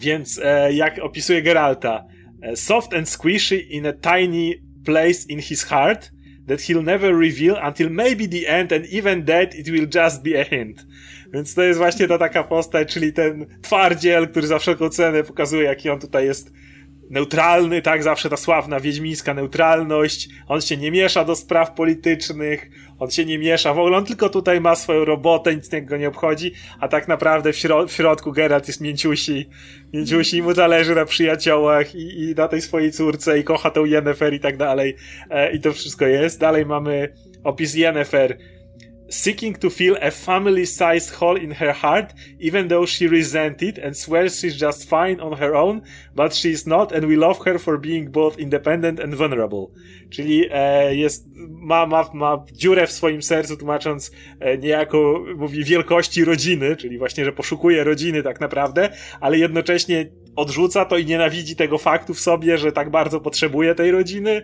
Więc e, jak opisuje Geralta, e, soft and squishy in a tiny place in his heart that he'll never reveal until maybe the end and even that it will just be a hint. Więc to jest właśnie ta taka postać, czyli ten twardziel, który za wszelką cenę pokazuje, jaki on tutaj jest neutralny, tak, zawsze ta sławna wiedźmińska neutralność, on się nie miesza do spraw politycznych, on się nie miesza, w ogóle. On tylko tutaj ma swoją robotę, nic go nie obchodzi, a tak naprawdę w, środ w środku Geralt jest mięciusi, mięciusi mu zależy na przyjaciołach i, i na tej swojej córce i kocha tą Yennefer i tak dalej. E, i to wszystko jest. Dalej mamy opis Yennefer, seeking to fill a family-sized hole in her heart, even though she resents it and swears she's just fine on her own, but she's not and we love her for being both independent and vulnerable. Czyli e, jest, ma, ma, ma dziurę w swoim sercu, tłumacząc e, niejako, mówi, wielkości rodziny, czyli właśnie, że poszukuje rodziny tak naprawdę, ale jednocześnie odrzuca to i nienawidzi tego faktu w sobie, że tak bardzo potrzebuje tej rodziny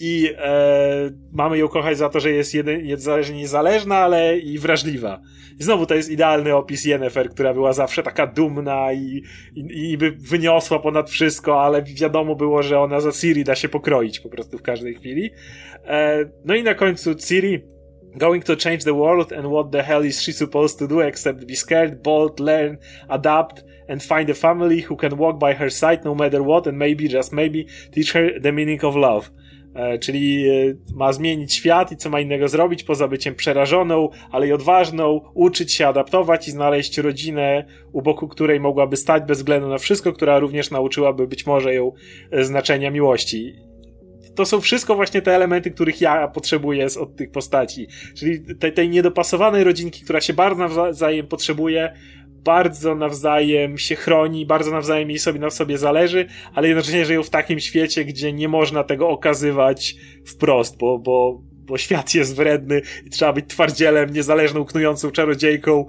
i e, mamy ją kochać za to, że jest jeden, niezależna, ale i wrażliwa. I znowu to jest idealny opis Yennefer, która była zawsze taka dumna i, i, i by wyniosła ponad wszystko, ale wiadomo było, że ona za Ciri da się pokroić po prostu w każdej chwili. E, no i na końcu Ciri going to change the world and what the hell is she supposed to do except be scared, bold, learn, adapt and find a family who can walk by her side no matter what and maybe, just maybe, teach her the meaning of love. E, czyli e, ma zmienić świat i co ma innego zrobić poza byciem przerażoną, ale i odważną, uczyć się adaptować i znaleźć rodzinę, u boku której mogłaby stać bez względu na wszystko, która również nauczyłaby być może ją e, znaczenia miłości to są wszystko właśnie te elementy, których ja potrzebuję od tych postaci. Czyli tej, tej niedopasowanej rodzinki, która się bardzo nawzajem potrzebuje, bardzo nawzajem się chroni, bardzo nawzajem jej sobie na sobie zależy, ale jednocześnie żyją w takim świecie, gdzie nie można tego okazywać wprost, bo, bo, bo świat jest wredny i trzeba być twardzielem, niezależną, knującą czarodziejką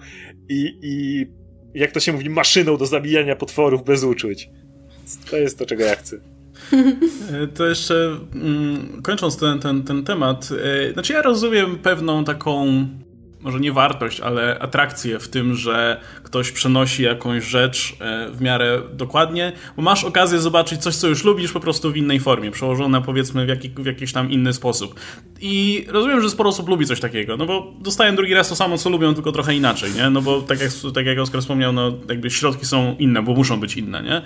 i, i jak to się mówi, maszyną do zabijania potworów bez uczuć. To jest to, czego ja chcę. To jeszcze mm, kończąc ten, ten, ten temat, e, znaczy ja rozumiem pewną taką może nie wartość, ale atrakcję w tym, że ktoś przenosi jakąś rzecz e, w miarę dokładnie, bo masz okazję zobaczyć coś, co już lubisz, po prostu w innej formie, przełożone powiedzmy w, jaki, w jakiś tam inny sposób. I rozumiem, że sporo osób lubi coś takiego, no bo dostają drugi raz to samo, co lubią, tylko trochę inaczej, nie? No bo tak jak, tak jak Oskar wspomniał, no jakby środki są inne, bo muszą być inne, nie?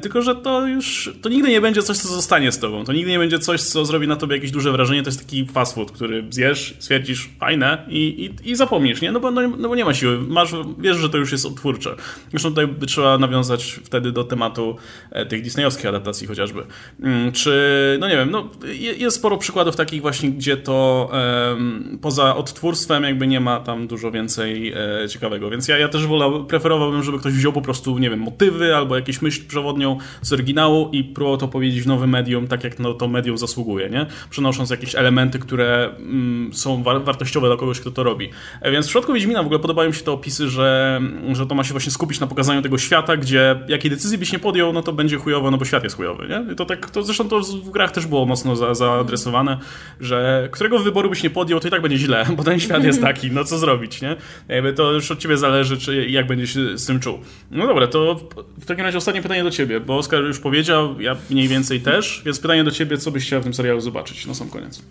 Tylko, że to już, to nigdy nie będzie coś, co zostanie z tobą, to nigdy nie będzie coś, co zrobi na tobie jakieś duże wrażenie, to jest taki fast food, który zjesz, stwierdzisz, fajne i i, i, zapomnisz, nie? No bo, no, no bo nie ma siły. Masz, wiesz, że to już jest odtwórcze. Zresztą tutaj by trzeba nawiązać wtedy do tematu e, tych disneyowskich adaptacji chociażby. Mm, czy, no nie wiem, no, jest sporo przykładów takich właśnie, gdzie to poza odtwórstwem jakby nie ma tam dużo więcej e, ciekawego. Więc ja, ja też wolał, preferowałbym, żeby ktoś wziął po prostu, nie wiem, motywy albo jakieś myśl przewodnią z oryginału i próbował to powiedzieć w nowym medium, tak jak no, to medium zasługuje, nie? Przenosząc jakieś elementy, które mm, są wartościowe dla kogoś, kto to robi. E, więc w przypadku Wiedźmina w ogóle podobają mi się te opisy, że, że to ma się właśnie skupić na pokazaniu tego świata, gdzie jakiej decyzji byś nie podjął, no to będzie chujowo, no bo świat jest chujowy, nie? I to tak, to zresztą to w grach też było mocno za, zaadresowane, że którego wyboru byś nie podjął, to i tak będzie źle, bo ten świat jest taki, no co zrobić, nie? Jakby to już od ciebie zależy, czy jak będziesz się z tym czuł. No dobra, to w takim razie ostatnie pytanie do ciebie, bo Oskar już powiedział, ja mniej więcej też, więc pytanie do ciebie, co byś chciał w tym serialu zobaczyć na sam koniec.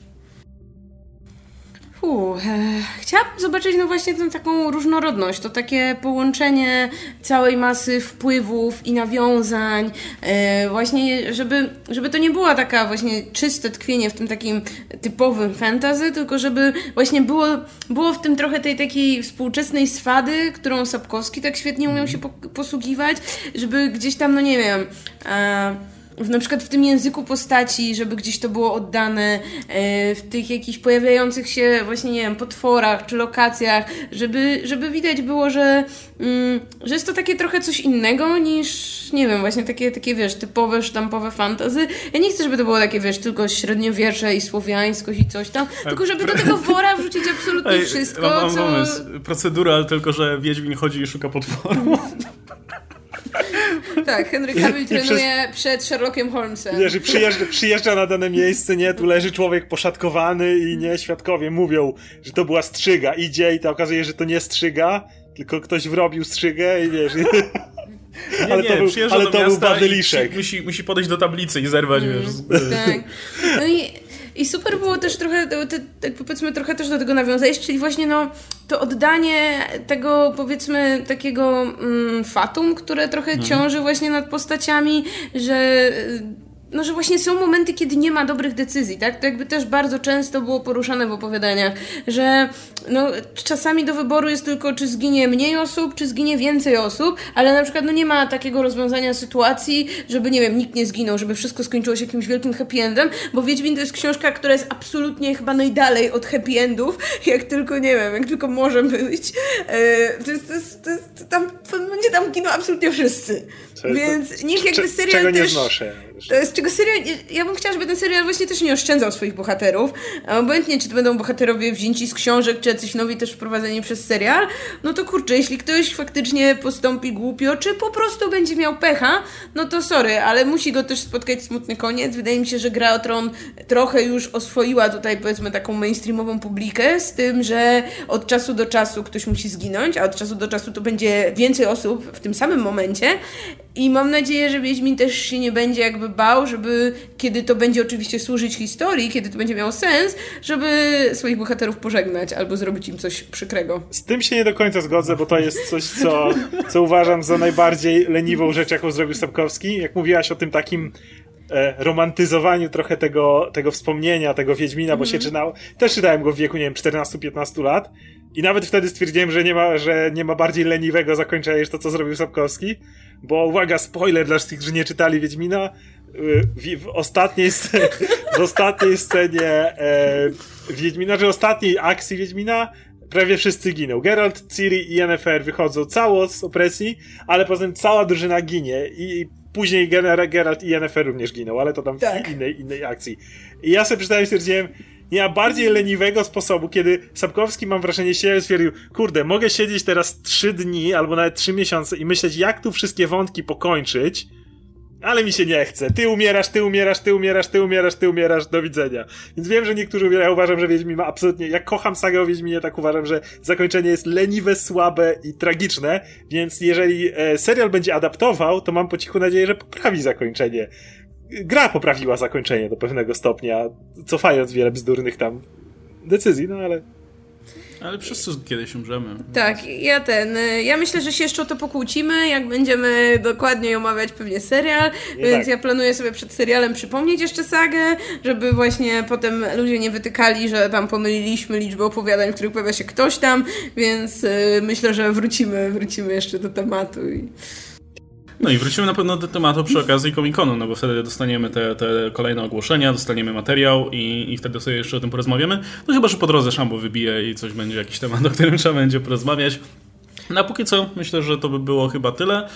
Uf, e, chciałabym zobaczyć no właśnie tę taką różnorodność, to takie połączenie całej masy wpływów i nawiązań, e, właśnie żeby, żeby to nie była taka właśnie czyste tkwienie w tym takim typowym fantasy, tylko żeby właśnie było, było w tym trochę tej takiej współczesnej swady, którą Sapkowski tak świetnie umiał się posługiwać, żeby gdzieś tam, no nie wiem... E, w, na przykład w tym języku postaci, żeby gdzieś to było oddane, e, w tych jakichś pojawiających się właśnie, nie wiem, potworach czy lokacjach, żeby, żeby widać było, że, mm, że jest to takie trochę coś innego niż, nie wiem, właśnie takie, takie wiesz, typowe, sztampowe fantazy. Ja nie chcę, żeby to było takie, wiesz, tylko średniowiecze i słowiańskość i coś tam, tylko żeby do tego wora wrzucić absolutnie Ej, wszystko, mam, mam co... pomysł. Procedura, tylko że Wiedźmin chodzi i szuka potworu. Tak, Henry Cavill I, trenuje przez... przed Sherlockiem Holmesem. Wiesz, przyjeżdża, przyjeżdża na dane miejsce, nie, tu leży człowiek poszatkowany i nie, świadkowie mówią, że to była strzyga. Idzie i to okazuje, że to nie strzyga, tylko ktoś wrobił strzygę i wiesz... Nie, ale nie, to był, ale to był badyliszek. Musi, musi podejść do tablicy i zerwać, mm, wiesz. Tak. No i i super było też trochę, tak powiedzmy, trochę też do tego nawiązać, czyli właśnie no, to oddanie tego, powiedzmy, takiego mm, fatum, które trochę mhm. ciąży właśnie nad postaciami, że no, że właśnie są momenty, kiedy nie ma dobrych decyzji, tak? To jakby też bardzo często było poruszane w opowiadaniach, że no, czasami do wyboru jest tylko, czy zginie mniej osób, czy zginie więcej osób, ale na przykład no, nie ma takiego rozwiązania sytuacji, żeby, nie wiem, nikt nie zginął, żeby wszystko skończyło się jakimś wielkim happy endem, bo Wiedźmin to jest książka, która jest absolutnie chyba najdalej od happy endów, jak tylko, nie wiem, jak tylko może być. E, to jest, to jest, to jest tam, będzie tam giną absolutnie wszyscy. Więc niech jakby serial Czego nie też, znoszę. To jest czego serial, ja bym chciała, żeby ten serial właśnie też nie oszczędzał swoich bohaterów, obojętnie czy to będą bohaterowie wzięci z książek, czy jacyś nowi też wprowadzeni przez serial, no to kurczę, jeśli ktoś faktycznie postąpi głupio, czy po prostu będzie miał pecha, no to sorry, ale musi go też spotkać smutny koniec. Wydaje mi się, że Gra o Tron trochę już oswoiła tutaj powiedzmy taką mainstreamową publikę z tym, że od czasu do czasu ktoś musi zginąć, a od czasu do czasu to będzie więcej osób w tym samym momencie i mam nadzieję, że Wiedźmin też się nie będzie jakby bał, żeby kiedy to będzie oczywiście służyć historii, kiedy to będzie miało sens, żeby swoich bohaterów pożegnać albo zrobić im coś przykrego. Z tym się nie do końca zgodzę, bo to jest coś, co, co uważam za najbardziej leniwą rzecz, jaką zrobił Sapkowski. Jak mówiłaś o tym takim romantyzowaniu trochę tego, tego wspomnienia, tego Wiedźmina, mm. bo się mhm. czytał, też czytałem go w wieku, nie wiem, 14-15 lat i nawet wtedy stwierdziłem, że nie ma, że nie ma bardziej leniwego zakończenia niż to, co zrobił Sapkowski, bo uwaga, spoiler dla tych, którzy nie czytali Wiedźmina, y, w, w ostatniej, scenie, w ostatniej scenie e, Wiedźmina, że ostatniej akcji Wiedźmina prawie wszyscy giną. Geralt, Ciri i Yennefer wychodzą cało z opresji, ale potem cała drużyna ginie i później Geralt i Yennefer również giną, ale to tam tak. w innej, innej akcji. I ja sobie przeczytałem i stwierdziłem, nie ma bardziej leniwego sposobu, kiedy Sapkowski, mam wrażenie, się stwierdził, kurde, mogę siedzieć teraz trzy dni albo nawet trzy miesiące i myśleć, jak tu wszystkie wątki pokończyć, ale mi się nie chce. Ty umierasz, ty umierasz, ty umierasz, ty umierasz, ty umierasz, do widzenia. Więc wiem, że niektórzy, ja uważam, że Wiedźmin ma absolutnie, jak kocham sagę o Wiedźminie, tak uważam, że zakończenie jest leniwe, słabe i tragiczne, więc jeżeli e, serial będzie adaptował, to mam po cichu nadzieję, że poprawi zakończenie gra poprawiła zakończenie do pewnego stopnia, cofając wiele bzdurnych tam decyzji, no ale ale wszyscy kiedyś umrzemy. Tak, ja ten. Ja myślę, że się jeszcze o to pokłócimy, jak będziemy dokładniej omawiać pewnie serial, Nie więc tak. ja planuję sobie przed serialem przypomnieć jeszcze sagę, żeby właśnie potem ludzie nie wytykali, że tam pomyliliśmy liczbę opowiadań, w których pojawia się ktoś tam, więc y, myślę, że wrócimy, wrócimy jeszcze do tematu i no i wrócimy na pewno do tematu przy okazji Comic-Conu, no bo wtedy dostaniemy te, te kolejne ogłoszenia, dostaniemy materiał i, i wtedy sobie jeszcze o tym porozmawiamy. No chyba, że po drodze Szambo wybije i coś będzie, jakiś temat, o którym trzeba będzie porozmawiać. Na póki co myślę, że to by było chyba tyle.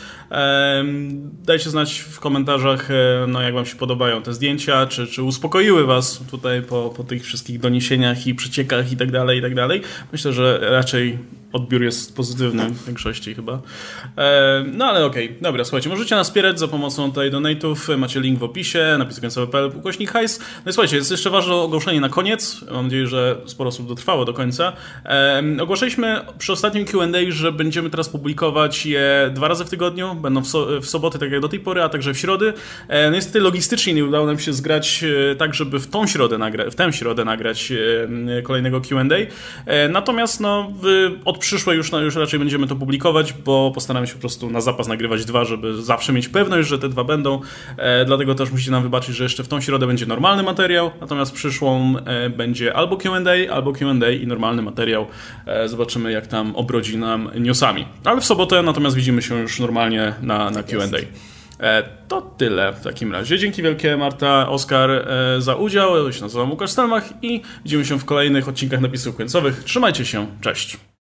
Dajcie znać w komentarzach, e, no, jak Wam się podobają te zdjęcia, czy, czy uspokoiły Was tutaj po, po tych wszystkich doniesieniach i przeciekach i tak dalej, i tak dalej. Myślę, że raczej odbiór jest pozytywny w większości chyba. E, no ale okej, okay. dobra, słuchajcie, możecie nas wspierać za pomocą tej donate'ów, macie link w opisie, napisy końcowe.pl, ukośnik hajs. No i słuchajcie, jest jeszcze ważne ogłoszenie na koniec, mam nadzieję, że sporo osób dotrwało do końca. E, ogłaszaliśmy przy ostatnim Q&A, że będziemy teraz publikować je dwa razy w tygodniu, będą w, so w soboty, tak jak do tej pory, a także w środy. E, no niestety logistycznie nie udało nam się zgrać e, tak, żeby w tą środę, nagra w tę środę nagrać e, kolejnego Q&A. E, natomiast no, od przyszłe już, już raczej będziemy to publikować, bo postaramy się po prostu na zapas nagrywać dwa, żeby zawsze mieć pewność, że te dwa będą. E, dlatego też musicie nam wybaczyć, że jeszcze w tą środę będzie normalny materiał, natomiast przyszłą e, będzie albo QA, albo QA i normalny materiał. E, zobaczymy, jak tam obrodzi nam newsami. Ale w sobotę natomiast widzimy się już normalnie na, na QA. E, to tyle w takim razie. Dzięki wielkie Marta, Oskar e, za udział. Ja się nazywam Łukasz Stelmach i widzimy się w kolejnych odcinkach napisów końcowych. Trzymajcie się, cześć!